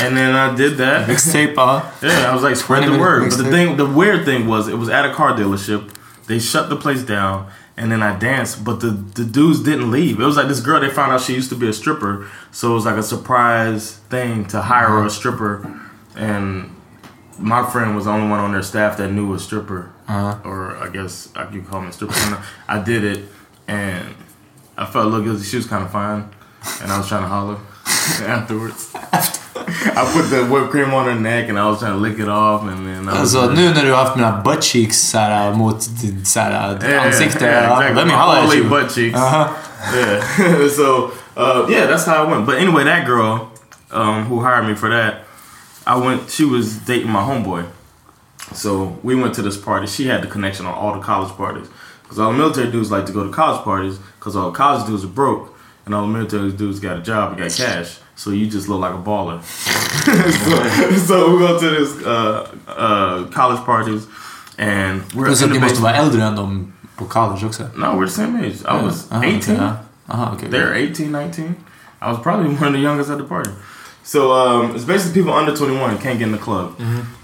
and then I did that. Mixtape, ja. Yeah, I was like, spread the word. But the thing, the weird thing was, it was at a car dealership. They shut the place down, and then I danced. But the the dudes didn't leave. It was like this girl. They found out she used to be a stripper, so it was like a surprise thing to hire a uh-huh. stripper. And my friend was the only one on their staff that knew a stripper, uh-huh. or I guess I could call him a stripper. And I did it, and I felt a little guilty. She was kind of fine, and I was trying to holler afterwards. I put the whipped cream on her neck and I was trying to lick it off and then I was Alltså nu när du har haft mina butt cheeks så här, mot ditt så här, Yeah, ansikte. yeah, exactly. Let me holla at you. butt cheeks. Uh-huh. Yeah. so uh, yeah, that's how it went. But anyway, that girl um, who hired me for that, I went. She was dating my homeboy, so we went to this party. She had the connection on all the college parties because all the military dudes like to go to college parties because all the college dudes are broke and all the military dudes got a job and got cash. So you just look like a baller. so, so we go to this uh, uh, college parties and we're Plus in att the ni måste basement. vara äldre än dem på college också. No, we're the same age. I was Aha, 18. okej, ja. Aha, okej. They're 18, 19. I was probably one of the youngest at the party. So um, it's basically people under 21 can't get in the club.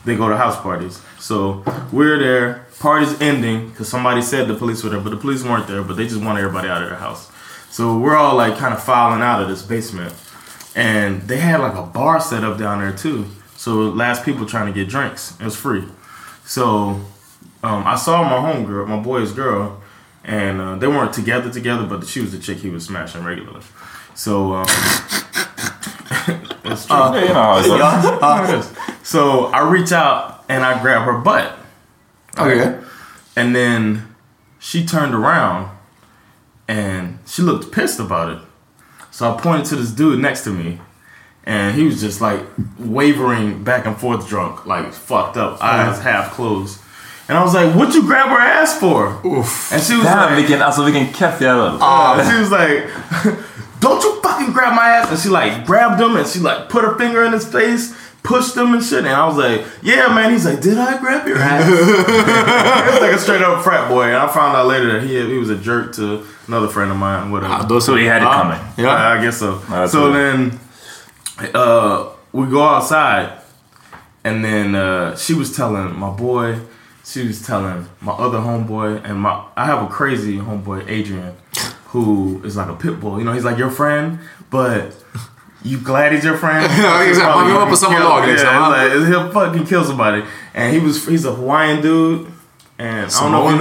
They go to house parties. So we're there. Party's ending because somebody said the police were there, but the police weren't there. But they just wanted everybody out of their house. So we're all like kind of filing out of this basement, and they had like a bar set up down there too. So last people trying to get drinks. It was free. So um, I saw my homegirl, my boy's girl, and uh, they weren't together together, but she was the chick he was smashing regularly. So um, it's true. Yeah, you know how it's like. Yeah, it is. So I reach out and I grab her butt, Okej. and then she turned around and she looked pissed about it. So I pointed to this dude next to me, and he was just like wavering back and forth, drunk, like fucked up, eyes half closed. And I was like, "What you grab her ass for?" Oof. And she was Damn, like, vilken, alltså vilken keff jävel. Uh, she was like, "Don't you fucking grab my ass!" And she like grabbed him and she like put her finger in his face, pushed him and shit. And I was like, "Yeah, man." He's like, "Did I grab your ass?" it was like a straight up frat boy. And I found out later that he he was a jerk to another friend of mine. Whatever. Då så. So he had it Uh, coming. Yeah, I guess so. that's so then uh, we go outside, and then uh, she was telling my boy, she was telling my other homeboy, and my I have a crazy homeboy Adrian, who is like a pit bull. You know, he's like your friend, but you glad he's your friend. Ja, exakt. Man vill vara på samma Kill- lag, liksom. Yeah, it's like, he'll fucking kill somebody. And he was he's a Hawaiian dude. And I don't know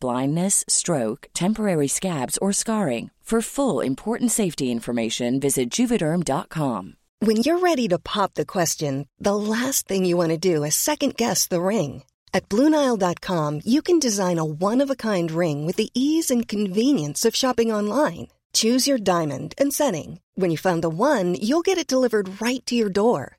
blindness, stroke, temporary scabs, or scarring. For full important safety information, visit juvederm.com. When you're ready to pop the question, the last thing you want to do is second guess the ring. At Bluenile.com, you can design a one of a kind ring with the ease and convenience of shopping online. Choose your diamond and setting. When you find the one, you'll get it delivered right to your door.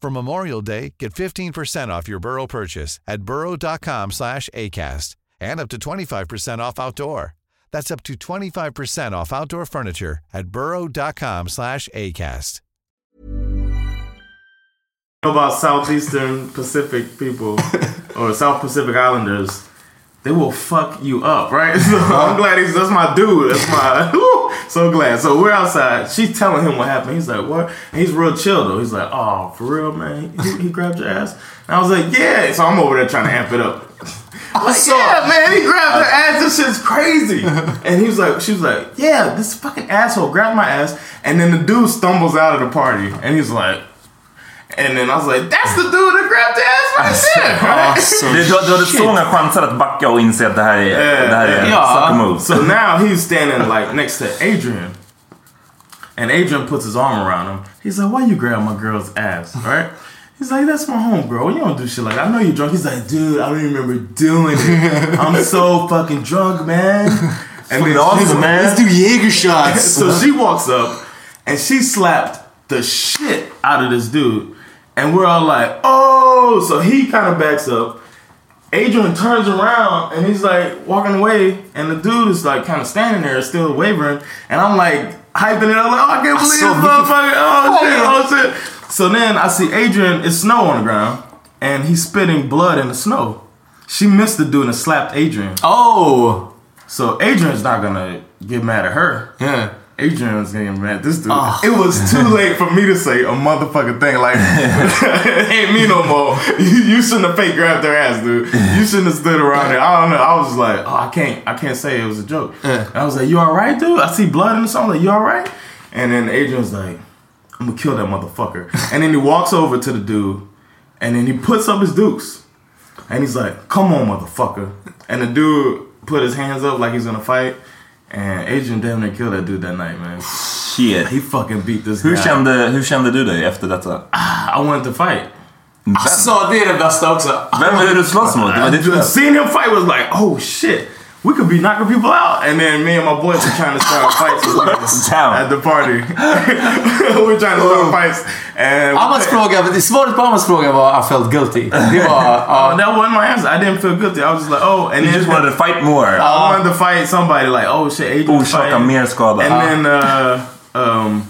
For Memorial Day, get 15% off your Burrow purchase at burrow.com slash ACAST and up to 25% off outdoor. That's up to 25% off outdoor furniture at burrow.com slash ACAST. about Southeastern Pacific people or South Pacific Islanders, they will fuck you up, right? So I'm glad he's that's my dude. That's my so glad. So we're outside. She's telling him what happened. He's like, what? And he's real chill though. He's like, oh, for real, man. He, he grabbed your ass. And I was like, yeah. So I'm over there trying to amp it up. Like, yeah, man, he grabbed her ass. This shit's crazy. And he was like, she was like, yeah, this fucking asshole grabbed my ass. And then the dude stumbles out of the party, and he's like, and then I was like, that's the dude that grabbed the ass right there. Right? Det, du, du hade så många chanser att backa och inse att det här är, det här är sucker move. So now he's standing like next to Adrian. And Adrian puts his arm around him. He's like, why you grab my girl's ass, right? He's like, that's my home, homegirl. You don't do shit like that. I know you're drunk. He's like, dude, I don't even remember doing it. I'm so fucking drunk, man. And then awesome, she's- man. Let's do Jaeger shots. so she walks up and she slapped the shit out of this dude. And we're all like, oh. So he kind of backs up. Adrian turns around and he's like walking away, and the dude is like kind of standing there, still wavering. And I'm like hyping it up, like, oh, I can't believe saw this motherfucker. Oh, shit, oh shit. So then I see Adrian, it's snow on the ground, and he's spitting blood in the snow. She missed the dude and slapped Adrian. Oh. So Adrian's not gonna get mad at her. Yeah. Adrian's getting mad this dude. Oh. It was too late for me to say a motherfucking thing like, it ain't me no more. You, you shouldn't have fake grabbed their ass, dude. You shouldn't have stood around there. I don't know. I was just like, oh, I can't, I can't say it was a joke. Yeah. I was like, you all right, dude? I see blood in the song. Like, you all right? And then Adrian's like, I'm gonna kill that motherfucker. and then he walks over to the dude, and then he puts up his dukes, and he's like, "Come on, motherfucker!" And the dude put his hands up like he's gonna fight, and Adrian damn near killed that dude that night, man. Shit. He fucking beat this Hur guy. kände, hur kände du dig efter detta? I wanted to fight. Alltså, det är det bästa också. Vem det du slåss mot? Det var ditt Just seeing him fight was like, oh shit, we could be knocking people out. And then me and my boys were trying to start fights at the party. we were trying to start fights. And Amas fråga, svaret på Amas fråga var I felt guilty. Det var... Oh, that wasn't my answer. I didn't feel guilty. I was just like, oh, and You then just wanted to fight more. I wanted to fight somebody like, oh shit, Adrian Orsaka mer skada. And then uh, um,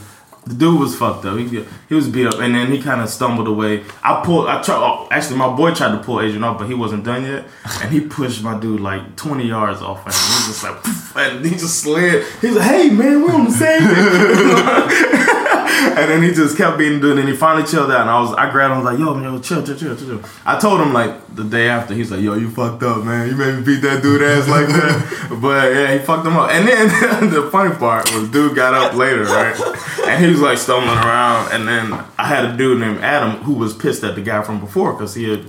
The dude was fucked up. He, he was beat up, and then he kind of stumbled away. I pulled. I tried. Oh, actually, my boy tried to pull Adrian off, but he wasn't done yet, and he pushed my dude like 20 yards off, and he was just like, and he just slid. He's like, "Hey man, we're on the same." and then he just kept beating the dude, and he finally chilled out. And I was, I grabbed him, I was like, "Yo, man, yo, chill, chill, chill, chill." chill. I told him like the day after, he's like, "Yo, you fucked up, man. You made me beat that dude ass like that." but yeah, he fucked him up. And then the funny part was, dude got up later, right? And he was like stumbling around, and then I had a dude named Adam who was pissed at the guy from before because he had.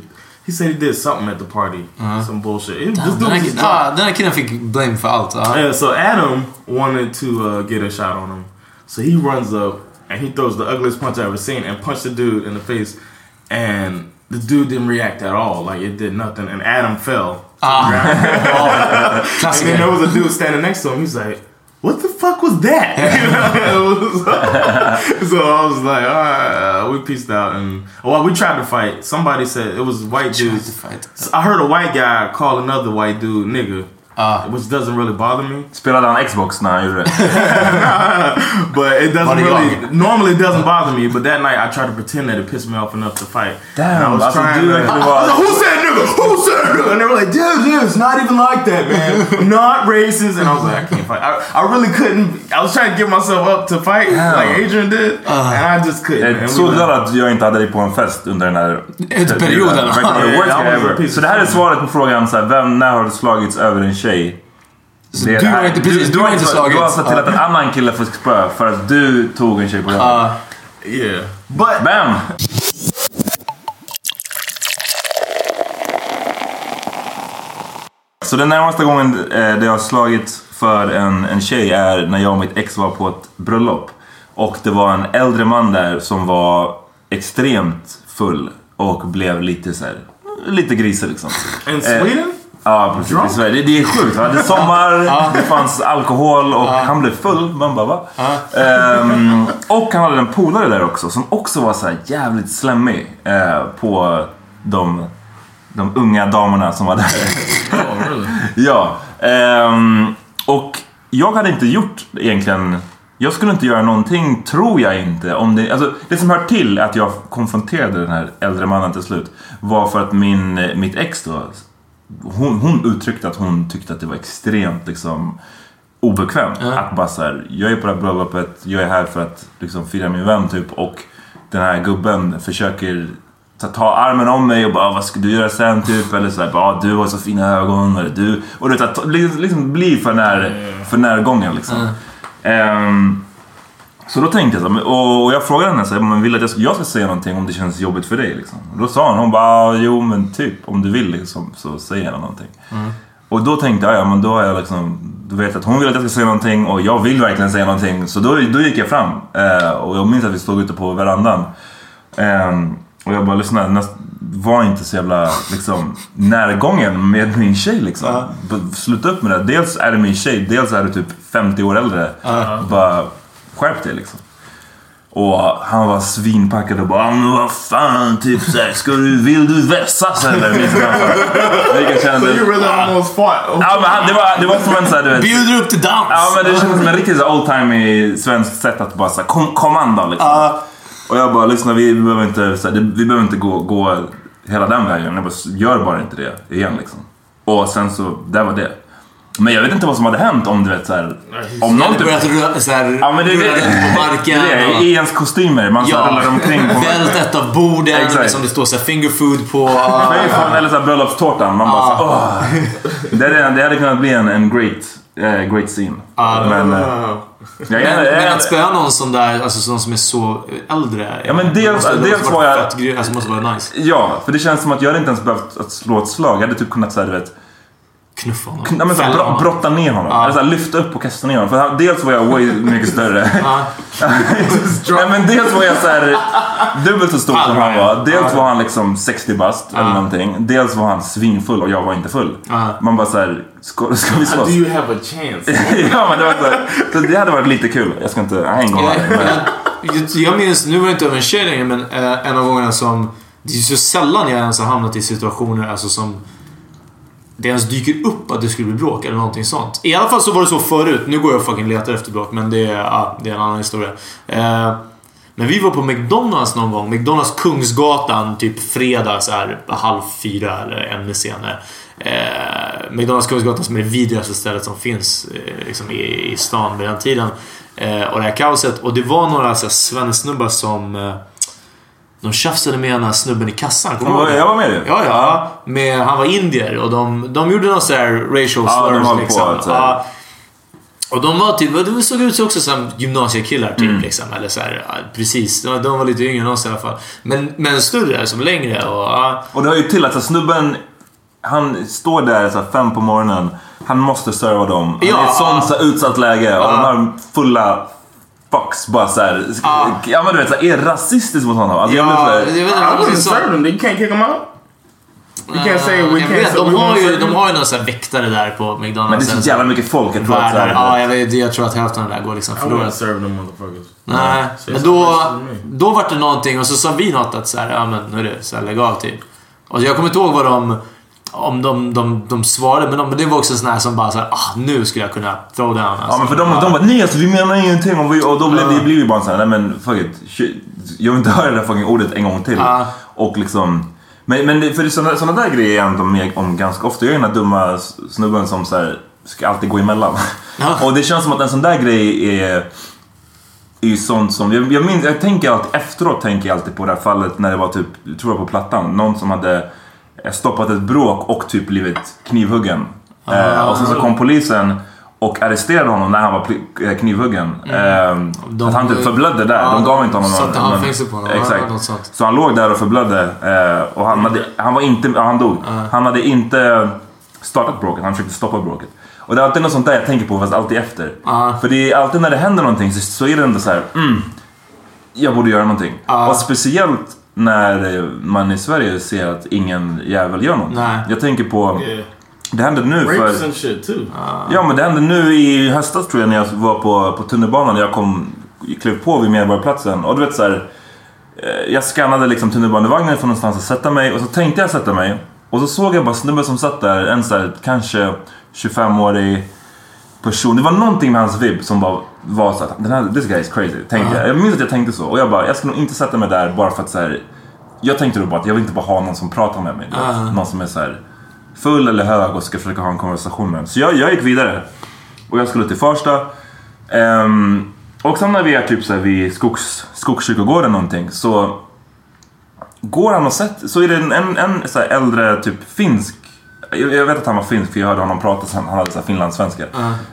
He said he did something at the party. Some bullshit. It- this dude Den här, was killen- just- ah, den här killen fick blame för allt. ja. yeah, so Adam wanted to uh, get a shot on him. So he runs up and he throws the ugliest punch I've ever seen and punched the dude in the face. And the dude didn't react at all. Like it did nothing. And Adam fell. Ah. and Classic. then there was a dude standing next to him. He's like, what the fuck was that? So I was like, all right, uh, we peaced out. And well, we tried to fight. Somebody said it was white dudes. I heard a white guy call another white dude nigga. Which doesn't really bother me. Spelade han Xbox när han gjorde det? but it doesn't really. Normally, it doesn't bother me. But that night, I tried to pretend that it pissed me off enough to fight. Damn, and I was alltså, trying. du to, verkligen I was Who said said nigga? And they were like, dude, dude, it's not even like that, man. Not racist. And I was like, I can't fight. I, I really couldn't. I was trying to get myself up to fight like Adrian did, and I just couldn't. Jag We glad att jag inte hade dig på en fest under den här Ett perioden. Ever. precis. Så det här är svaret på frågan, så här, vem, när har du slagits över en tjej? Det du har inte- precis, du har inte Du har slagits. sett till att en annan kille får spö för att du tog en tjej på röven. Yeah. But Bam! Så den närmaste gången eh, det har slagit för en, en tjej är när jag och mitt ex var på ett bröllop. Och det var en äldre man där som var extremt full och blev lite så här, lite grisig liksom. In Eh, Sweden? Ja, precis. I Sverige. Det, det är sjukt. Va? Det är sommar, det fanns alkohol och han blev full. Man bara va? Ehm, och han hade en polare där också som också var så här jävligt slemmig eh, på de, de unga damerna som var där. ja. ehm, och jag hade inte gjort egentligen jag skulle inte göra någonting, tror jag inte. Om det, alltså, det som hör till att jag konfronterade den här äldre mannen till slut var för att min, mitt ex då, hon, hon uttryckte att hon tyckte att det var extremt liksom, obekvämt. Att bara så här, jag är på det här bröllopet, jag är här för att liksom, fira min vän typ och den här gubben försöker ta, ta armen om mig och bara vad ska du göra sen typ? Eller sådär bara ah, du har så fina ögon. Eller du. Och du vet, att liksom bli för, när, för närgången liksom. Ehm, så då tänkte jag så här, och, och jag frågade henne så här, men vill du att jag ska, jag ska säga någonting om det känns jobbigt för dig? Liksom. Och då sa hon, hon bara, "Ah, jo men typ om du vill liksom, så säg gärna någonting. Och då tänkte jag, ja men då har jag liksom, då vet jag att hon vill att jag ska säga någonting och jag vill verkligen säga någonting. Så då, då gick jag fram. Eh, och jag minns att vi stod ute på verandan. Ehm, och jag bara, lyssna, näst, var inte så jävla liksom, närgången med min tjej liksom. B- Sluta upp med det. Dels är det min tjej, dels är du typ 50 år äldre. Bara skärp dig liksom. Och han var svinpackad och bara "Ah, men vad fan, typ såhär, ska du, vill du vässas eller? Vilket So kändes... you really almost fought. Ja, men han, det, var, det var som en såhär, du vet... Bjuder upp till dans! Ja men det kändes som en riktigt old-timey svenskt sätt att bara såhär, kom, kom an då liksom. Och jag bara, lyssna vi behöver inte, så här, det, vi behöver inte gå, gå hela den vägen. Jag bara, gör bara inte det igen liksom. Och sen så, där var det. Men jag vet inte vad som hade hänt om du vet såhär... Om någon Eller börjat röra, såhär, Ja men det runt på marken. Det och-. I ens kostymer. Man här rullar omkring på Vält ett av borden Exakt. liksom det står såhär finger food på. Eller såhär bröllopstårtan. Man bara så, åh. Det, hade- det hade kunnat bli en, en great, eh, great scene. men, eh, jag, Men, men att spöa någon sån där, alltså någon som är så äldre. Ja, men dels- måste, dels var jag- Fett, alltså måste vara nice. Ja, för det känns som att jag hade inte ens behövt att slå ett slag. Jag hade typ kunnat såhär, du vet, Knuffa honom. ja, men, såhär, Fälla bro, honom. brotta ner honom. Eller såhär, lyfta upp och kasta ner honom. För han, dels var jag way mycket större. Nej, men dels var jag såhär dubbelt så stor som han var. Dels var han liksom 60 bast eller någonting. Dels var han svinfull och jag var inte full. Man bara såhär, ska, ska vi Do slåss? you have a chance? ja, men det var så, här, så det hade varit lite kul. Jag ska inte, jag gång Jag, jag minns, nu var det inte över en tjej längre, men eh, en av gångerna som... Det är så sällan jag ens har hamnat i situationer alltså som det ens dyker upp att det skulle bli bråk eller någonting sånt. I alla fall så var det så förut. Nu går jag och fucking letar efter bråk, men det, är- ah, det är en annan historia. Eh, men vi var på McDonalds någon gång. McDonalds Kungsgatan, typ fredag så här, halv fyra eller ännu senare. Eh, McDonalds Kungsgatan som är det vidrigaste stället som finns eh, liksom i, i stan vid den tiden. Eh, och det här kaoset. Och det var några så här, svensnubbar som... Eh, de tjafsade med den här snubben i kassan. Kommer det? Jag var med ju. Ja, ja. Med, han var indier och de, de gjorde någon sån här racial Ja, de slurs på liksom. här- Ja. Och de var typ, de såg ut också som gymnasiekillar typ Mm. liksom. Eller så här, ja, precis. De, de var lite yngre än oss i alla fall. Men, men större, som längre och... Ja. Och det har ju till att så snubben, han står där så här, fem på morgonen. Han måste serva dem. Han är i Ja. ett sånt så här, utsatt läge. Och de här fulla fucks bara såhär... Ja men du vet, så här, är rasistisk mot honom. Alltså, här, jag vet inte I wouldn't serve them. You can't kick them out. You can't say we jag can't vet, de we har ju, de har ju någon sån väktare där på McDonalds. Men det är så jävla mycket folk. Jag tror att här- Ja, jag, vet, jag tror att hälften av det där går liksom I förlorat. serve them motherfuckers. Nej, men då, då var det någonting och så sa vi något att så här, ja men nu är det så här legalt typ. Och jag kommer inte ihåg vad de... Om de, de, de svarade, men, de, det var också sån här som bara såhär, ah, nu skulle jag kunna throw down. Alltså. Ja men för de, de bara nej alltså vi menar ingenting och, vi, och då blir det blir ju bara såhär, nej men fuck it. Jag vill inte höra det där fucking ordet en gång till. Ja. Och liksom... Men, men det, för det, såna, såna där grejer är jag ändå med om ganska ofta. Jag är den där dumma snubben som så här, ska alltid gå emellan. och det känns som att en sån där grej är är ju sånt som, jag, jag minns, jag tänker alltid, efteråt tänker jag alltid på det här fallet när det var typ, tror jag på Plattan, någon som hade stoppat ett bråk och typ blivit knivhuggen. Eh, och sen så kom polisen och arresterade honom när han var eh, knivhuggen. Mm. Eh, att han typ förblödde där. Ja, de gav inte honom satte någon... handfängsel på honom, Exakt. Så han låg där och förblödde. Eh, och han, hade, han var inte... Han dog. Han hade inte startat bråket, han försökte stoppa bråket. Och det är alltid något sånt där jag tänker på, fast alltid efter. För det är alltid när det händer någonting så, så är det ändå så här. Mm, jag borde göra någonting. Och speciellt när man i Sverige ser att ingen jävel gör någonting. Nej. Jag tänker på... Yeah. Det hände nu Rapes för... and shit too. Ja men det hände nu i höstas tror jag när jag var på, på tunnelbanan. Jag kom, klev på vid Medborgarplatsen och du vet så här, eh, Jag skannade liksom tunnelbanevagnen från någonstans att sätta mig och så tänkte jag sätta mig. Och så såg jag bara snubben som satt där, en så här, kanske 25-årig person. Det var någonting med hans vibb som bara var så att den här, this guy is crazy. Tänkte Ja. jag. jag minns att jag tänkte så. Och jag bara, jag ska nog inte sätta mig där bara för att så här, Jag tänkte då bara att jag vill inte bara ha någon som pratar med mig. vet. Ja. Någon som är så här full eller hög och ska försöka ha en konversation med en. Så jag, jag gick vidare. Och jag skulle till Farsta. Ehm, och sen när vi är typ så här vid skogs, Skogskyrkogården någonting så går han och sätter så är det en, en, en så här äldre typ finsk jag vet att han var finsk för jag hörde honom prata, så han hade så finlandssvenska.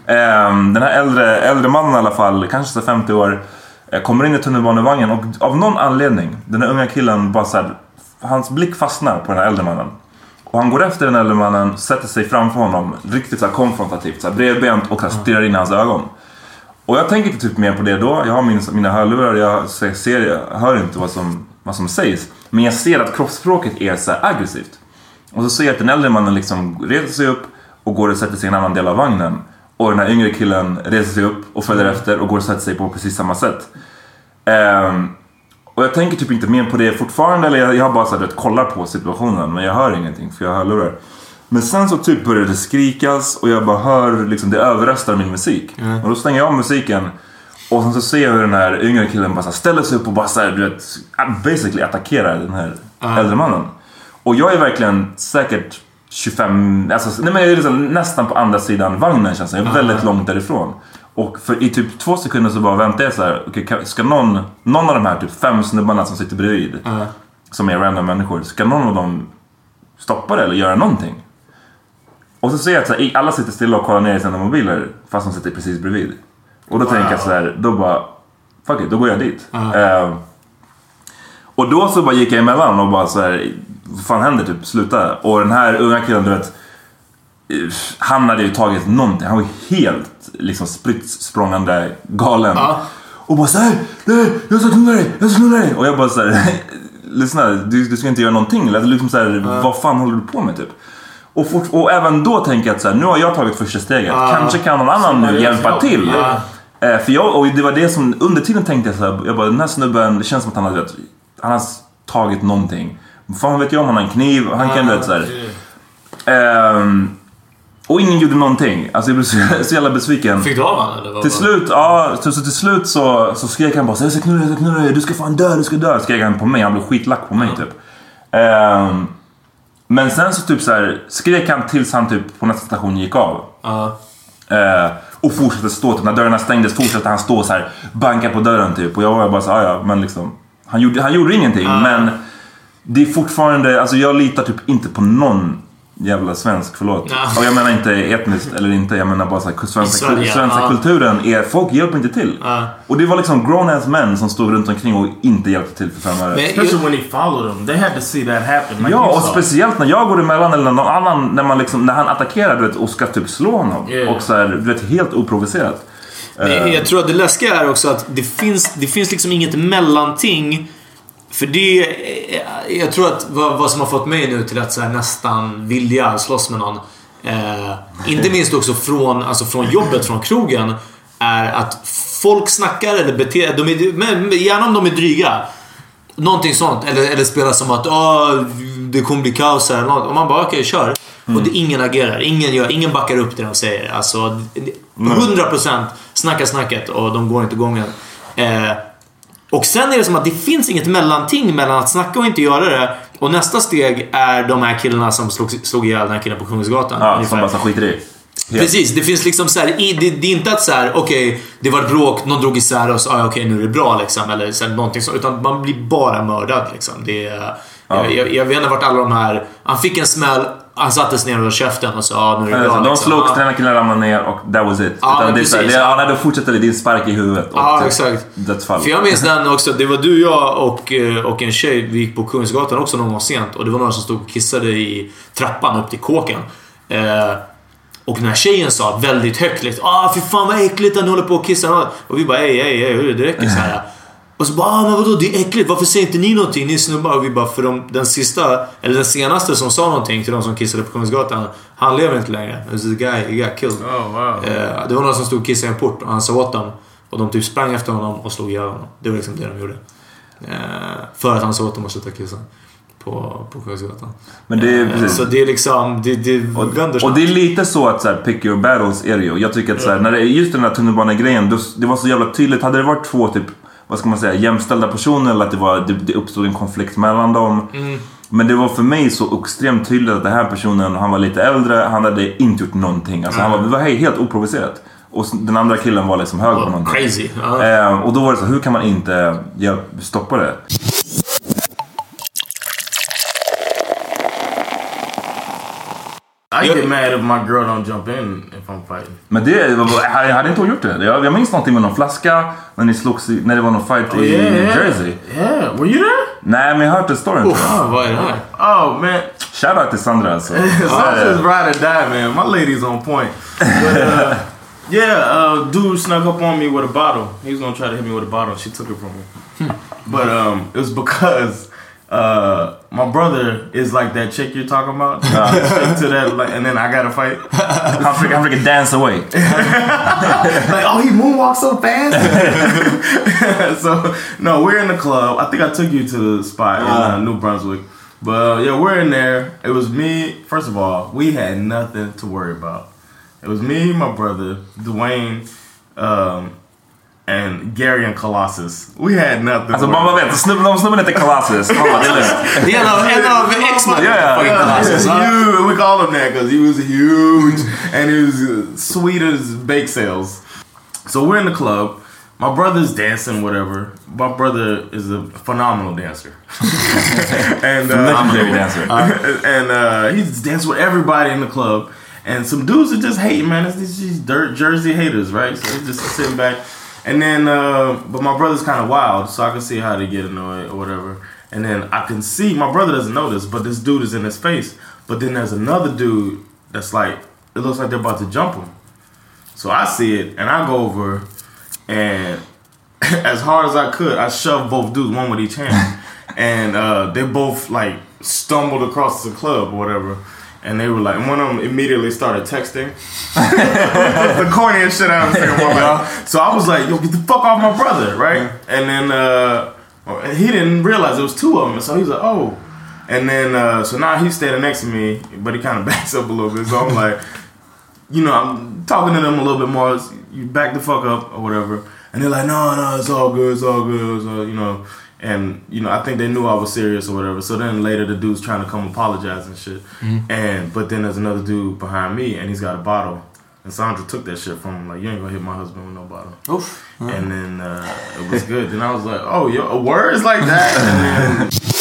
Ehm, den här äldre, äldre mannen i alla fall, kanske så här 50 år, eh, kommer in i tunnelbanevagnen och av någon anledning, den här unga killen bara så här, hans blick fastnar på den här äldre mannen. Och han går efter den äldre mannen, sätter sig framför honom, riktigt så konfrontativt, så här bredbent och så stirrar in i hans ögon. Och jag tänker inte typ mer på det då. Jag har min, mina hörlurar, jag ser, jag hör inte vad som, vad som sägs. Men jag ser att kroppsspråket är så aggressivt. Och så ser jag att den äldre mannen liksom reser sig upp och går och sätter sig i en annan del av vagnen. Och den här yngre killen reser sig upp och följer efter och går och sätter sig på precis samma sätt. Ehm, och jag tänker typ inte mer på det fortfarande, eller jag, jag har bara så här, vet, kollar på situationen men jag hör ingenting för jag har hörlurar. Men sen så typ börjar det skrikas och jag bara hör liksom det överröstar min musik. Och då stänger jag av musiken och sen så ser jag hur den här yngre killen bara här ställer sig upp och bara så här, du vet, basically attackerar den här Ja. äldre mannen. Och jag är verkligen säkert 25, alltså, nej men jag är liksom nästan på andra sidan vagnen känns det. Jag är väldigt långt därifrån. Och för i typ två sekunder så bara väntar jag så här, okej, kan- ska någon, någon av de här typ fem snubbarna som sitter bredvid, Ja. som är random människor, ska någon av dem stoppa det eller göra någonting? Och så ser jag att så här, alla sitter stilla och kollar ner i sina mobiler fast de sitter precis bredvid. Och då Wow. tänker jag så här, då bara, fuck it, då går jag dit. Ja. Eh, och då så bara gick jag emellan och bara så här, vad fan händer typ, sluta. Och den här unga killen, du vet, han hade ju tagit någonting, han var helt liksom spritt språngande galen. Och bara såhär, nej, jag ska knulla dig, jag ska knulla dig. Och jag bara såhär, lyssna, du, du ska inte göra någonting. Eller liksom såhär, vad fan håller du på med typ? Och, fort, och även då tänker jag att så här, nu har jag tagit första steget. Ja. Kanske kan någon annan nu hjälpa till. Ja. Eh, för jag, och det var det som, under tiden tänkte jag så här, jag bara den här snubben, det känns som att han har, han har tagit någonting. Fan vet jag om han har en kniv, han kan du vet så här. Ehm, och ingen gjorde någonting. Alltså jag blev så, så jävla besviken. Fick du av honom eller? vad Till slut, ja, så, så till slut så, så skrek han bara så jag ska knulla dig, jag ska knulla dig, du ska fan dö, du ska dö. Skrek han på mig, han blev skitlack på mig typ. Ehm, men sen så typ så här, skrek han tills han typ på nästa station gick av. Ja. Eh, och fortsatte stå, typ, när dörrarna stängdes fortsatte han stå så här, banka på dörren typ. Och jag var bara så här, "Ah, ja men liksom. Han gjorde, han gjorde ingenting men det är fortfarande, alltså jag litar typ inte på någon jävla svensk, förlåt. Ja. Och jag menar inte etniskt eller inte, jag menar bara så här, svenska, Sverige, svenska ja. kulturen är, folk hjälper inte till. Ja. Och det var liksom grown ass män som stod runt omkring och inte hjälpte till för fem öre. Especially when he followed them. They had to see that happen. Like Ja, och saw. speciellt när jag går emellan eller någon annan, när, man liksom, när han attackerar du vet, och ska typ slå honom. Yeah. Och så här, du vet, helt oprovocerat. Men Eh, jag tror att det läskiga är också att det finns, det finns liksom inget mellanting. För det... Jag tror att vad, vad som har fått mig nu till att så här nästan vilja slåss med någon. Eh, inte minst också från, alltså från jobbet, från krogen. Är att folk snackar eller beter de är, men Gärna om de är dryga. Någonting sånt. Eller, eller spelar som att "Åh, det kommer bli kaos här. eller något. Och man bara okej, kör. Och det, ingen agerar. Ingen, gör, ingen backar upp det de säger. Alltså, det- 100% snackar snacket och de går inte gången. Eh, och sen är det som att det finns inget mellanting mellan att snacka och inte göra det. Och nästa steg är de här killarna som slog, slog ihjäl den här killen på Kungsgatan. ja, ungefär. som bara skiter i. Helt. Precis, det finns liksom så här, i, det, det är inte att så här, okej, det var ett bråk, någon drog isär oss, ah, okej nu är det bra liksom. Eller så här, någonting så, utan man blir bara mördad liksom. Det är, jag, jag, jag vet inte vart alla de här... Han fick en smäll, han sattes ner och käften och sa ah, nu är det bra. Alltså, de liksom. slogs, Ja. den här killen ramlade ner och that was it. Ja, Utan det precis. det, ja, nej, då fortsätter det, det är en spark i huvudet. och Ja, typ exakt. Dödsfall. För jag minns den också. Det var du, jag och, eh, och en tjej. Vi gick på Kungsgatan också någon gång sent. Och det var några som stod och kissade i trappan upp till kåken. Eh, och den här tjejen sa väldigt högt liksom, Ah fy fan vad äckligt att ni håller på och kissar. Och vi bara ej, ej, ej, det räcker så här. Och så bara, ah, men vadå det är äckligt, varför säger inte ni någonting? Ni snubbar. Och vi bara, för de, den sista, eller den senaste som sa någonting till de som kissade på Kungsgatan, han lever inte längre. This guy, he got killed. Oh, wow. Eh, det var någon som stod och kissade i en port och han sa åt dem. Och de typ sprang efter honom och slog ihjäl honom. Det var liksom det de gjorde. Eh, för att han sa åt dem att sluta kissa. På, på Kungsgatan. Men det är Eh, precis. Så det är liksom, det, det vänder Och snabbt. det är lite så att så här, pick your battles är det ju. Jag tycker att så här, när det är just den där tunnelbanegrejen, det var så jävla tydligt. Hade det varit två typ, vad ska man säga, jämställda personer eller att det, var, det, det uppstod en konflikt mellan dem. Mm. Men det var för mig så extremt tydligt att den här personen, han var lite äldre, han hade inte gjort någonting. Alltså han var, det var he- helt oprovocerat. Och den andra killen var liksom hög på någonting. Crazy. Ja. Eh, och då var det så, hur kan man inte ja, stoppa det? I get mad if my girl don't jump in if I'm fighting. Men det, vad- hade inte hon gjort det? Jag, jag minns någonting med någon flaska när ni slogs i, när det var någon fight i Jersey. Yeah, were you there? Nej, men jag har hört storyn. Ah, vad är det här? Oh man, Shoutout till Sandra alltså. just ride or die, man. My lady's on point. But, uh, yeah, uh, dude snuck up on me with a bottle. He was gonna try to hit me with a bottle. She took it from me. but um, it was because uh, my brother is like that chick you're talking about. Straight to that, like, and then I gotta fight. Han försöker, han försöker dance away. like, oh, he moonwalks so fast. so no, we're in the club. I think I took you to the spot in uh, New Brunswick. But uh, yeah, we're in there. It was me. First of all, we had nothing to worry about. It was me, my brother, Dwayne, um, and Gary and Colossus. We had nothing. Alltså to man worry bara vet, snubben, de snubben heter Colossus. Man bara, det är lugnt. Det är en av, X-Men. Yeah. Fucking Colossus, Yeah, ja. huge. We called him that because he was huge and he was uh, sweet as bake sales. So we're in the club. My brother's dancing, whatever. My brother is a phenomenal dancer. and uh, Legendary dancer. and uh, he's dancing with everybody in the club. And some dudes are just hating, man. It's these these dirt Jersey haters, right? So they're just sitting back. And then, uh, but my brother's kind of wild, so I can see how they get annoyed or whatever. And then I can see my brother doesn't know this, but this dude is in his face. But then there's another dude that's like, it looks like they're about to jump him. So I see it, and I go over, and as hard as I could, I shoved both dudes, one with each hand, and uh, they both like stumbled across the club or whatever. And they were like, and one of them immediately started texting. the corniest shit I ever seen in my life. So I was like, yo, get the fuck off my brother, right? And then uh, he didn't realize it was two of them. So he was like, oh. And then, uh, so now he's standing next to me, but he kind of backs up a little bit. So I'm like, you know, I'm talking to them a little bit more. You back the fuck up or whatever. And they're like, no, no, it's all good, it's all good, it's all, you know. And you know, I think they knew I was serious or whatever. So then later, the dude's trying to come apologize and shit. Mhm. And but then there's another dude behind me, and he's got a bottle. And Sandra took that shit from him, like, you ain't gonna hit my husband with no bottle. Oof. And then uh, it was good. then I was like, oh, yo, words like that.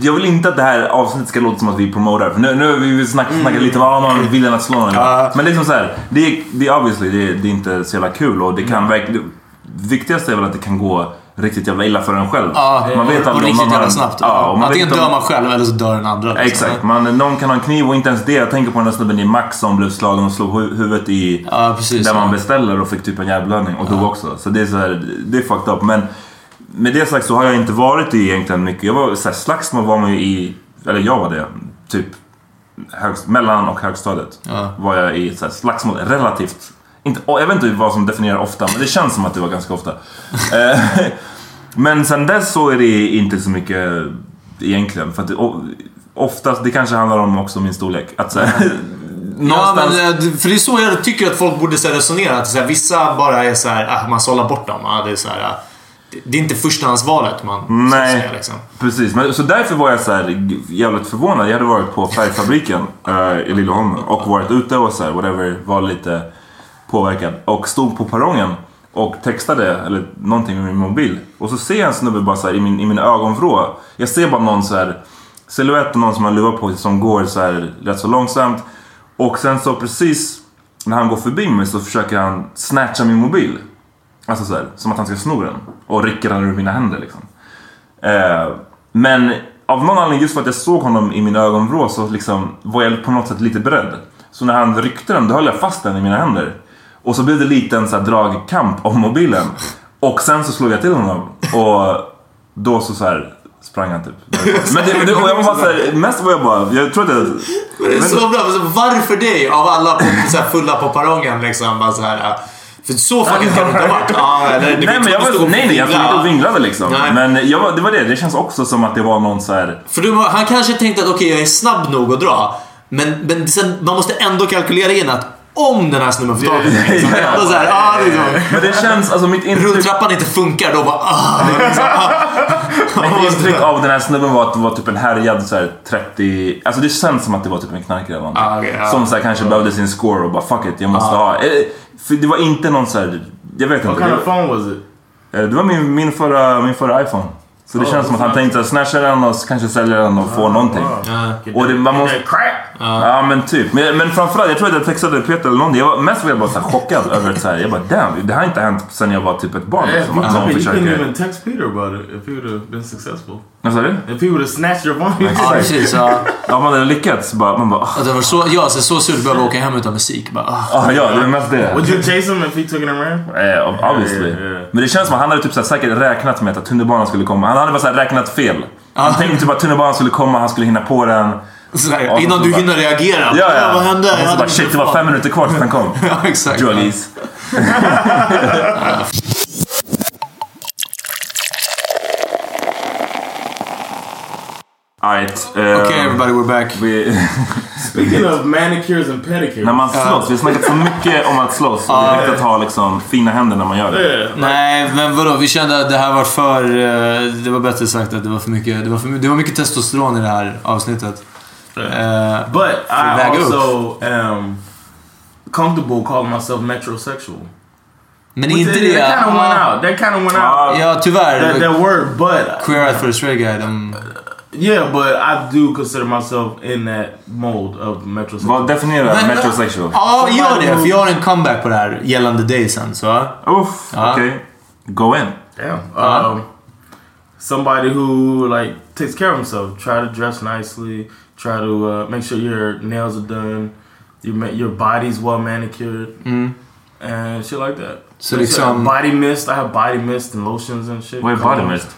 Jag vill inte att det här avsnittet ska låta som att vi promotar. För nu, nu har vi snackat, Mm. snackat lite om vad man vill att slå någon. Men liksom så här, det, är, det är obviously det är, det är inte så jävla kul och det Mm. kan verkligen... Det viktigaste är väl att det kan gå riktigt jävla illa för en själv. Ja, man vet och om riktigt har jävla snabbt. Ja, och man Antingen vet dör man själv eller så dör den andra. liksom. Exakt, man, någon kan ha en kniv och inte ens det. Jag tänker på den där snubben i Max som blev slagen och slog hu- huvudet i... precis, där man ja. beställer och fick typ en hjärnblödning och dog också. Så det är så här, det är fucked up. Men med det sagt så har jag inte varit i egentligen mycket. Jag var så här, slagsmål var man ju i, eller jag var det, typ högst, mellan och högstadiet. Ja. Var jag i så här, slagsmål relativt. Inte, och jag vet inte vad som definierar ofta, men det känns som att det var ganska ofta. Eh, men sen dess så är det inte så mycket egentligen. För att det, oftast, det kanske handlar om också min storlek. Att så här, Ja, men, eh, för det är så jag tycker att folk borde så resonera. Att så här, vissa bara är så här, ah, man sållar bort dem. Det, är så här, ah, det- är inte förstahandsvalet man Nej, säga, liksom. precis. Men, så därför var jag så här jävligt förvånad. Jag hade varit på färgfabriken eh, i Liljeholmen och varit ute och så här, whatever, var lite påverkad. Och stod på perrongen och textade eller någonting med min mobil. Och så ser jag en snubbe bara så här, i, min, i min ögonvrå. Jag ser bara någon så här silhuett och någon som har luva på sig som går så här rätt så långsamt. Och sen så precis när han går förbi mig så försöker han snatcha min mobil. Alltså så här, som att han ska sno den. Och rycker den ur mina händer liksom. Eh, men av någon anledning, just för att jag såg honom i min ögonvrå så liksom var jag på något sätt lite beredd. Så när han ryckte den, då höll jag fast den i mina händer. Och så blev det lite en så här dragkamp om mobilen. Och sen så slog jag till honom. Och då så, så här sprang han typ. Men det, det, och jag var bara så här, mest var jag bara, jag tror att jag... Men det är så bra. men Varför dig av alla så här, fulla på perrongen liksom? Bara så här, för så fucking kan det inte ha varit. Ah, eller, det nej men jag var, nej, nej, jag stod inte och vinglade liksom. Nej. Men jag det var det, det känns också som att det var någon så här... För du, han kanske tänkte att okej, jag är snabb nog att dra. Men, men sen, man måste ändå kalkylera in att om den här snubben får tag på mig. liksom, Ja. så här, ah, liksom. Men det känns, alltså mitt intryck... Rulltrappan inte funkar, då bara ah, liksom, ah. Mitt intryck av den här snubben var att det var typ en härjad så här, 30... Alltså det känns som att det var typ en knarkare. Ah, okej, ja. Som så här, kanske behövde sin score och bara fuck it, jag måste Ah. ha. För det var inte någon så här... Jag vet What inte. kind det, of phone was it? eh, det var min, min, förra, min förra iPhone. Så det Oh, känns som att han tänkte att snatcha den och kanske sälja den och få någonting. Och det, man måste... Crap! Ja men typ. Men, men framförallt, jag tror att jag textade Peter eller någonting. Jag var, mest var jag bara så här chockad över att så här, jag bara damn, det här har inte hänt sen jag var typ ett barn. Yeah, Liksom, att you, någon you couldn't försöker... even text Peter about it if he would have been successful. Vad sa du? If he would have snatched your phone. Ja, precis. Ja. Ja, man hade lyckats. Bara, man bara... ah. Det var så, ja, så, så surt att behöva åka hem utan musik. Bara, ah. Ah, ja, det är mest det. Would you chase him if he took it and ran? Eh, obviously. Yeah, yeah. Men det känns som att han hade typ så här, säkert räknat med att tunnelbanan skulle komma. Han hade bara så här, räknat fel. Han tänkte typ att tunnelbanan skulle komma, han skulle hinna på den. Så här, Och så innan så du bara- hinner reagera. Ja, ja. Vad hände? Och så bara shit, det var fem minuter kvar tills han kom. Ja, exakt. Druggies. Alright. eh, Okay, everybody, we're back. vi, Speaking of manicures and pedicures. när man slåss, vi har snackat så mycket om att slåss. Och det är viktigt att ha liksom, fina händer när man gör det. Yeah. Nej, men vadå? Vi kände att det här var för... eh, Det var bättre sagt att det var för mycket, det var för, det var mycket testosteron i det här avsnittet. Eh, But I Väga upp. also am comfortable calling myself metrosexual. men Which inte that- det... That kind of went out. That kind of went out. Ja, tyvärr. That, that word, but Queer Eye for a Straight Guy, de... yeah, but I do consider myself in that mold of metrosexual. Vad definierar Men- metrosexual? Ja, gör det. För jag har en comeback på det här gällande dig sen, så... Uff, Ja. okej. Go in. Damn. Um, somebody who like takes care of himself. Try to dress nicely. Try to uh, make sure your nails are done. Your your body's well manicured Mm. and shit like that. Så It's liksom- like body mist. I have body mist and lotions and shit. Vad är body mist?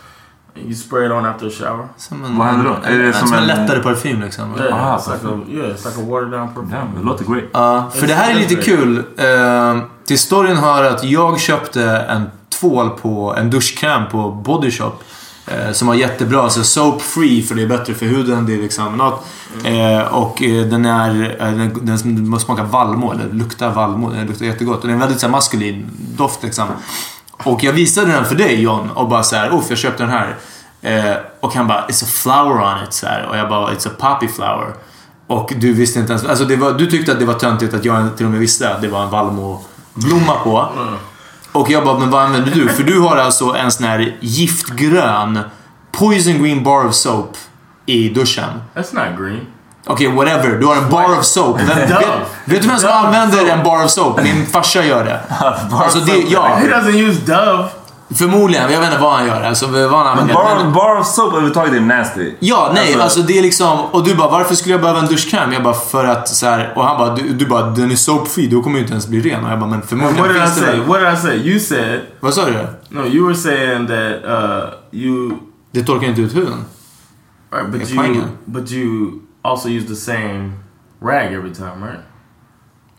You spray it on after a shower. Som en, Vad händer då? Är det som en en- lättare parfym liksom. Yeah, Ah, it's like a yeah, it's like a watered down perfume. Damn, det låter great. Ja, för det här är lite kul. Eh, till storyn hör att jag köpte en tvål på, en duschkräm på Body Shop. Eh, som var jättebra. Alltså soap free för det är bättre för huden. Det är liksom något. Eh, och eh, den är... Eh, den, den smakar vallmo, eller luktar vallmo. Den luktar jättegott. Och det är en väldigt så här, maskulin doft liksom. Och jag visade den för dig John och bara så här, Uff, jag köpte den här. Eh, och han bara, it's a flower on it. Så här. Och jag bara, it's a poppy flower. Och du visste inte ens... Alltså det var, du tyckte att det var töntigt att jag till och med visste att det var en vallmoblomma på. Mm. Och jag bara, men vad använder du? För du har alltså en sån här giftgrön Poison green bar of soap i duschen. That's not green. Okej, whatever. Du har en bar of soap. Vem, vet, vet du vem som använder en bar of soap? Min farsa gör det. Alltså det, ja. He doesn't use Dove. Förmodligen. Jag vet inte vad han gör. Alltså vad han Men bar, bar of soap överhuvudtaget är nasty. Ja, nej, alltså, Alltså- det är liksom... Och du bara, varför skulle jag behöva en duschkräm? Jag bara, för att så här, Och han bara, du, du bara, den är soapfri, då kommer ju inte ens bli ren. Och jag bara, men And förmodligen did I finns det say? What did I say? You said. Vad sa du? No, you were saying that uh, you. Det torkar inte ut huden. Right, but you. But you also use the same rag every time, right?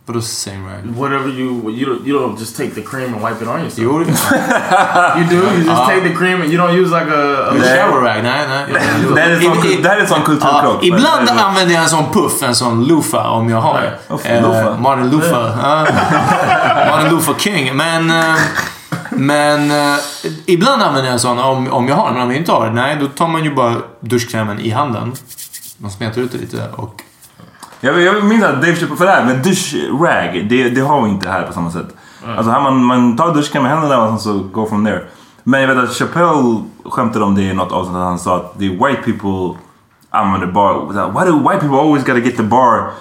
Vadå same rag? Whatever you you don't, you don't just take the cream and wipe it on yourself. Det- you do. You just Ja. take the cream and you don't use like a, a En shower rag? Nej, nej. Det här är sån det här är sån kulturkrock. Ja, ibland använder jag en sån puff, en sån loofah om jag har. Uff, Eh, loofah. Martin Loofah. Ja. Martin Loofah King. Men, eh, men eh, ibland använder jag en sån om, om jag har. Men om jag inte har, nej då tar man ju bara duschkrämen i handen. Man smetar ut det lite och... Jag, jag minns att Dave köpte för det här med duschrag, det, det har vi inte här på samma sätt. Alltså här man, man tar duschkräm med händerna och sen så go from there. Men jag vet att Chappelle skämtade om det i något avsnitt. att Han sa att the white people använder bar. Why do white people always gotta get the bar,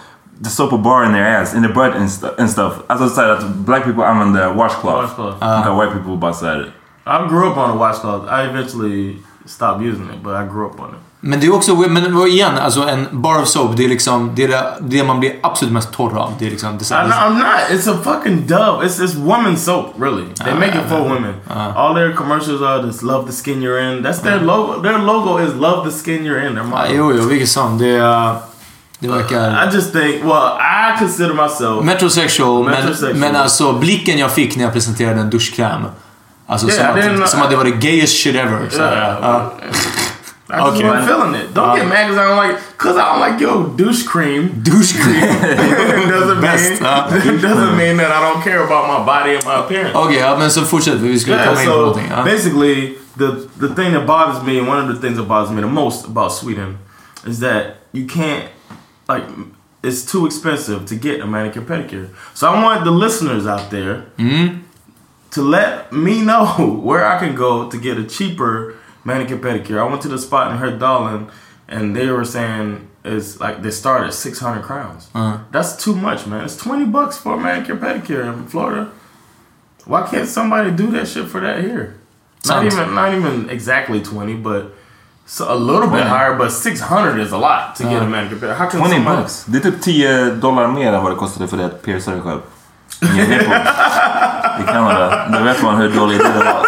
the soap or bar in their ass, in their butt and, stu- and stuff? Alltså så här att black people använder washcloth. Washcloth. Och white people bara såhär... I grew up on a washcloth. I eventually stopped using it, but I grew up on it. Men det är också, men igen, alltså en bar of soap, det är liksom det, är det, det man blir absolut mest torr av. Det är liksom... Det, I, I'm not. It's a fucking dove. It's it's woman soap, really. They make it for ah, women. Ah, ah. All their commercials are this love the skin you're in. That's their mm. logo. Their logo is love the skin you're in. Their motto. jo, jo, vilket som. Det, är- det verkar... Uh, I just think, well, I consider myself Metrosexual, Metrosexual. Men, men alltså blicken jag fick när jag presenterade en duschkräm. Alltså Yeah, som, att, som att det var det gayest shit ever. Yeah. ja. I just Okay. wasn't feeling it. Don't get Um, mad because I don't like because I don't like your douche cream. Douche cream. it doesn't Best, mean it doesn't mean that I don't care about my body and my appearance. Okej, ja, men så fortsätt. Vi skulle Yeah, komma in på so någonting. Ja. basically, the the thing that bothers me, and one of the things that bothers me the most about Sweden, is that you can't like it's too expensive to get a manicure pedicure. So I want the listeners out there Mm. To let me know where I can go to get a cheaper manicure pedicure. I went to the spot in Herdalen, and they were saying it's like they start at six hundred crowns. Uh. That's too much, man. It's twenty bucks for a manicure pedicure in Florida. Why can't somebody do that shit for that here? Not Sounds- even not even exactly twenty, but so a little bit higher. But six hundred is a lot to get a Uh. manicure pedicure. How can 20 somebody? bucks. Det är typ 10 dollar mer än vad det kostade för det att pierca dig själv. Ingen vet på. I Kanada. Då vet man hur dålig det var.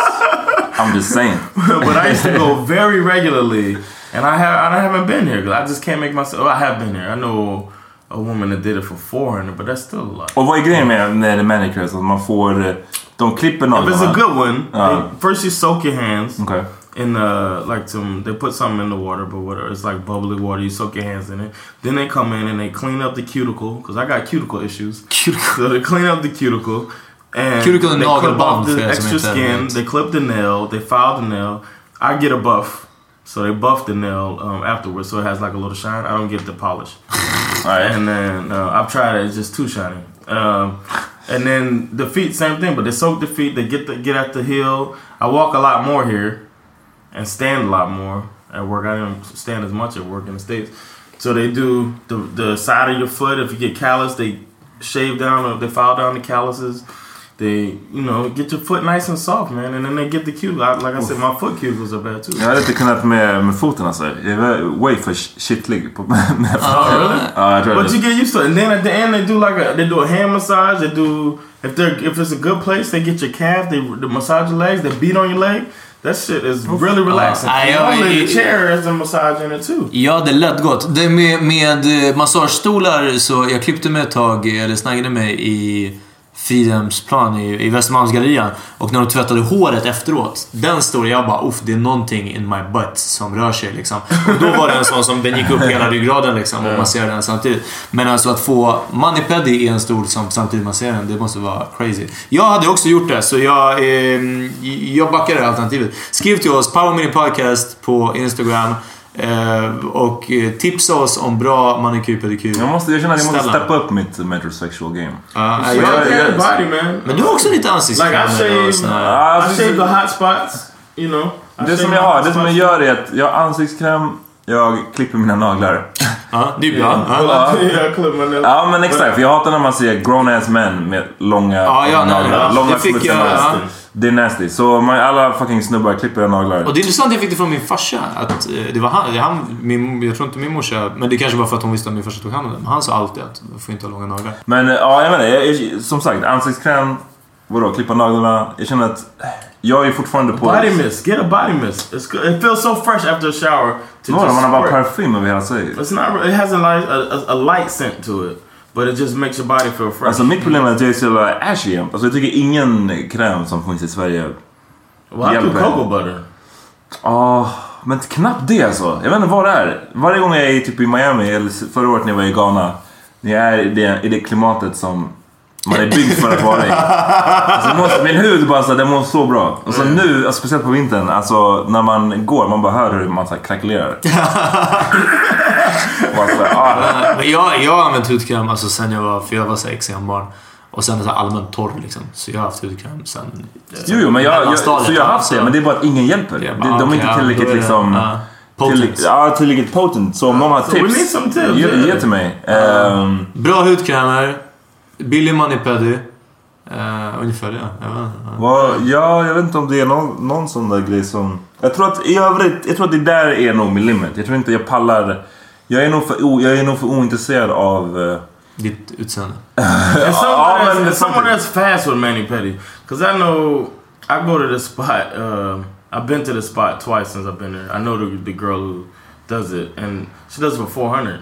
I'm just saying. but I used to go very regularly, and I have I haven't been here 'cause I just can't make myself. I have been here. I know a woman that did it for four hundred, but that's still a lot. Och vad är grejen med, med manicures? Att man får... De klipper If naglarna. it's a good one, Uh. they- first you soak your hands Okay. in uh like some. They put something in the water, but whatever. It's like bubbly water. You soak your hands in it. Then they come in and they clean up the cuticle because I got cuticle issues. Cuticle. So they clean up the cuticle. And Cuticle they and clip off the extra skin. They clip the nail. They file the nail. I get a buff. So they buff the nail um, afterwards, so it has like a little shine. I don't get the polish. all right, And then uh, I've tried it; it's just too shiny. Um, and then the feet, same thing. But they soak the feet. They get the get at the heel. I walk a lot more here, and stand a lot more at work. I don't stand as much at work in the states. So they do the the side of your foot. If you get callus, they shave down or they file down the calluses. They, you know, get your foot nice and soft, man, and then they get the cuticle. I- Like I said, my foot cuticles are bad too. Jag hade inte kunnat med, med foten alltså. Jag var way för kittlig på, med foten. Oh, really? Tror But det. you get used to it. And then at the end, they do like a they do a hand massage. They do if they're if it's a good place, they get your calf. They, they massage your legs. They beat on your leg. That shit is really relaxing. Normally i- the chair has a massage in it too. Ja, det lät gott. Det med, med eh, massagestolar så jag klippte mig ett tag, eller snaggade mig i Fridhemsplan i, i Västermalmsgallerian. Och när de tvättade håret efteråt. Den står jag bara uff, det är någonting in my butt som rör sig liksom. Och då var det en sån som den gick upp hela ryggraden liksom och masserade den samtidigt. Men alltså att få Manipedi i en stol som samtidigt masserar den, det måste vara crazy. Jag hade också gjort det, så jag, eh, jag backar det alternativet. Skriv till oss, Power Mini Podcast på Instagram. Eh, och eh, tipsa oss om bra manikyr pedikyr. Jag, måste, jag känner att jag måste steppa upp mitt metrosexual game. There jag- in the body, man. Men du har också lite I ansiktskrämer och såna I här. shave the hot spots. You know. I Det som jag har, det som jag gör är att jag har ansiktskräm, jag klipper mina naglar. Ja, det är bra. Ja. I, I men exakt, för jag hatar när man ser grown ass män med långa Ja, ja, nej, naglar. ja. Långa Det fick smutsiga jag, naglar. Det är nasty. Så man, alla fucking snubbar klipper naglar. Och det är intressant, jag fick det från min farsa. Att eh, det var han, han min, jag tror inte min morsa, men det kanske var för att hon visste att min farsa tog hand om det. Men han sa alltid att du får inte ha långa naglar. Men eh, ja, jag menar, jag, som sagt, ansiktskräm, vadå, klippa naglarna. Jag känner att jag är fortfarande på... Body mist. Get a body mist. It's good. It feels so fresh after a shower. Just man har bara parfym över hela sig. It's not. It has a light, a, a, a light scent to it, but it just makes your body feel fresh. Alltså mitt problem är att jag är så jävla ashy. Alltså jag tycker ingen kräm som finns i Sverige well, do cocoa butter. Ja, men knappt det alltså. Jag vet inte vad det är. Varje gång jag är typ i Miami, eller förra året när jag var i Ghana. När jag är i det, i det klimatet som man är byggd för att vara i. Alltså, det måste, min hud bara så, den mår så bra. Och så nu, alltså, speciellt på vintern, alltså när man går, man bara hör hur man så här, krackelerar. Bara så ah. Men jag, jag har använt hudkräm alltså sen jag var, för jag var så här exembarn. Och sen är allmänt torr liksom. Så jag har haft hudkräm sen... eh, Jo, jo, men jag, jag, så jag har haft det, men det är bara att ingen hjälper. Ja, De, bara, de är inte ja, tillräckligt är det- liksom... ja. Potent. Tillräckligt, ja, tillräckligt potent. Så om någon har tips, tips, ge, till mig. Ehm, Bra hudkrämer. Billig manipedi. Uh, ungefär det. Jag vet inte. Ja. Jag vet inte om det är någon, någon sån där grej som... Jag tror att i övrigt, jag tror att det där är nog min limit. Jag tror inte jag pallar... Jag är nog för, o, jag är nog för ointresserad av... eh, Ditt utseende. Ja, someone, men that's, det är someone that's fast with mani pedi, because I know I go to this spot. Uh, I've been to this spot twice since I've been there. I know the, the girl who does it, and she does it for four hundred.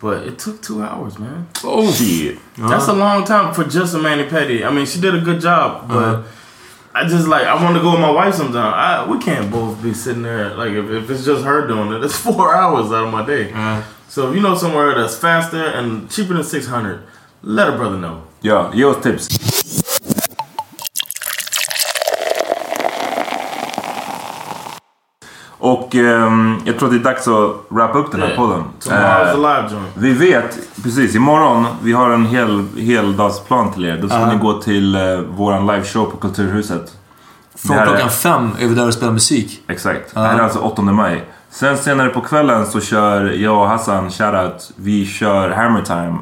But it took two hours, man. Oh! shit. That's a long time for just a mani pedi. I mean, she did a good job, uh-huh. but I just like I want to go with my wife sometime. I, we can't both be sitting there like if, if it's just her doing it. It's four hours out of my day. Ja. So if you know somewhere that's faster and cheaper than six hundred, let a brother know. Ja, ge oss tips. Och ehm, jag tror att det är dags att wrappa upp den här Yeah. podden. Tomorrow's Eh, a live joint. vi vet, precis, imorgon, vi har en hel, heldagsplan till er. Då ska Ja. ni gå till uh, våran liveshow på Kulturhuset. Från är- klockan fem är vi där och spelar musik. Exakt. Det här är alltså 8 maj. Sen senare på kvällen så kör jag och Hassan, shoutout, vi kör Hammer Time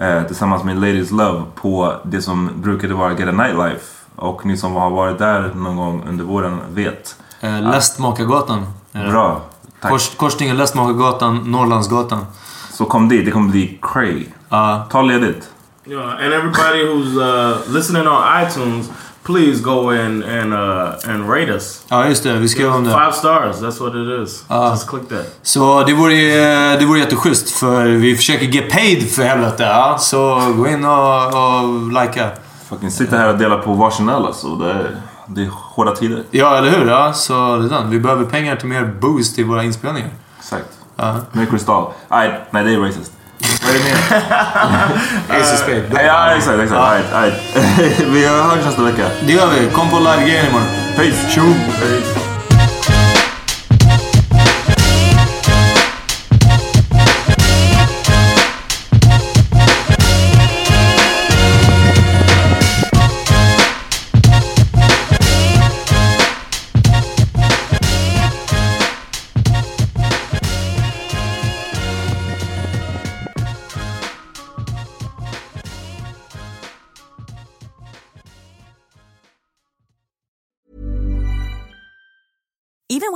eh, tillsammans med Ladies Love på det som brukade vara Get a Nightlife. Och ni som har varit där någon gång under våren vet. Eh, Lästmakargatan. det. Bra. Tack. Kors, korsningen Lästmakargatan, Norrlandsgatan. Så kom dit, det kommer bli cray. Ja. Ta ledigt. Yeah, and everybody who's uh, listening on iTunes, please go in and uh, and rate us. ja, just det. Vi skrev om det. Five stars. That's what it is. Ah. Just click that. Så det vore, det vore jätteschysst för vi försöker get paid för helvete. Ja? Så gå in och, och likea. Fucking sitta här och dela på varsin öl alltså. Det är, det är hårda tider. Ja, eller hur? Ja, så det är sant. Vi behöver pengar till mer boost till våra inspelningar. Exakt. Ja. Mer kristall. Nej, nej det är racist. Vad är det mer? Ace of Spade. Ja, exakt, exakt. Ja. Right, right. Vi hörs nästa vecka. Det gör vi. Kom på live-grejen imorgon. Peace! Tjo! Even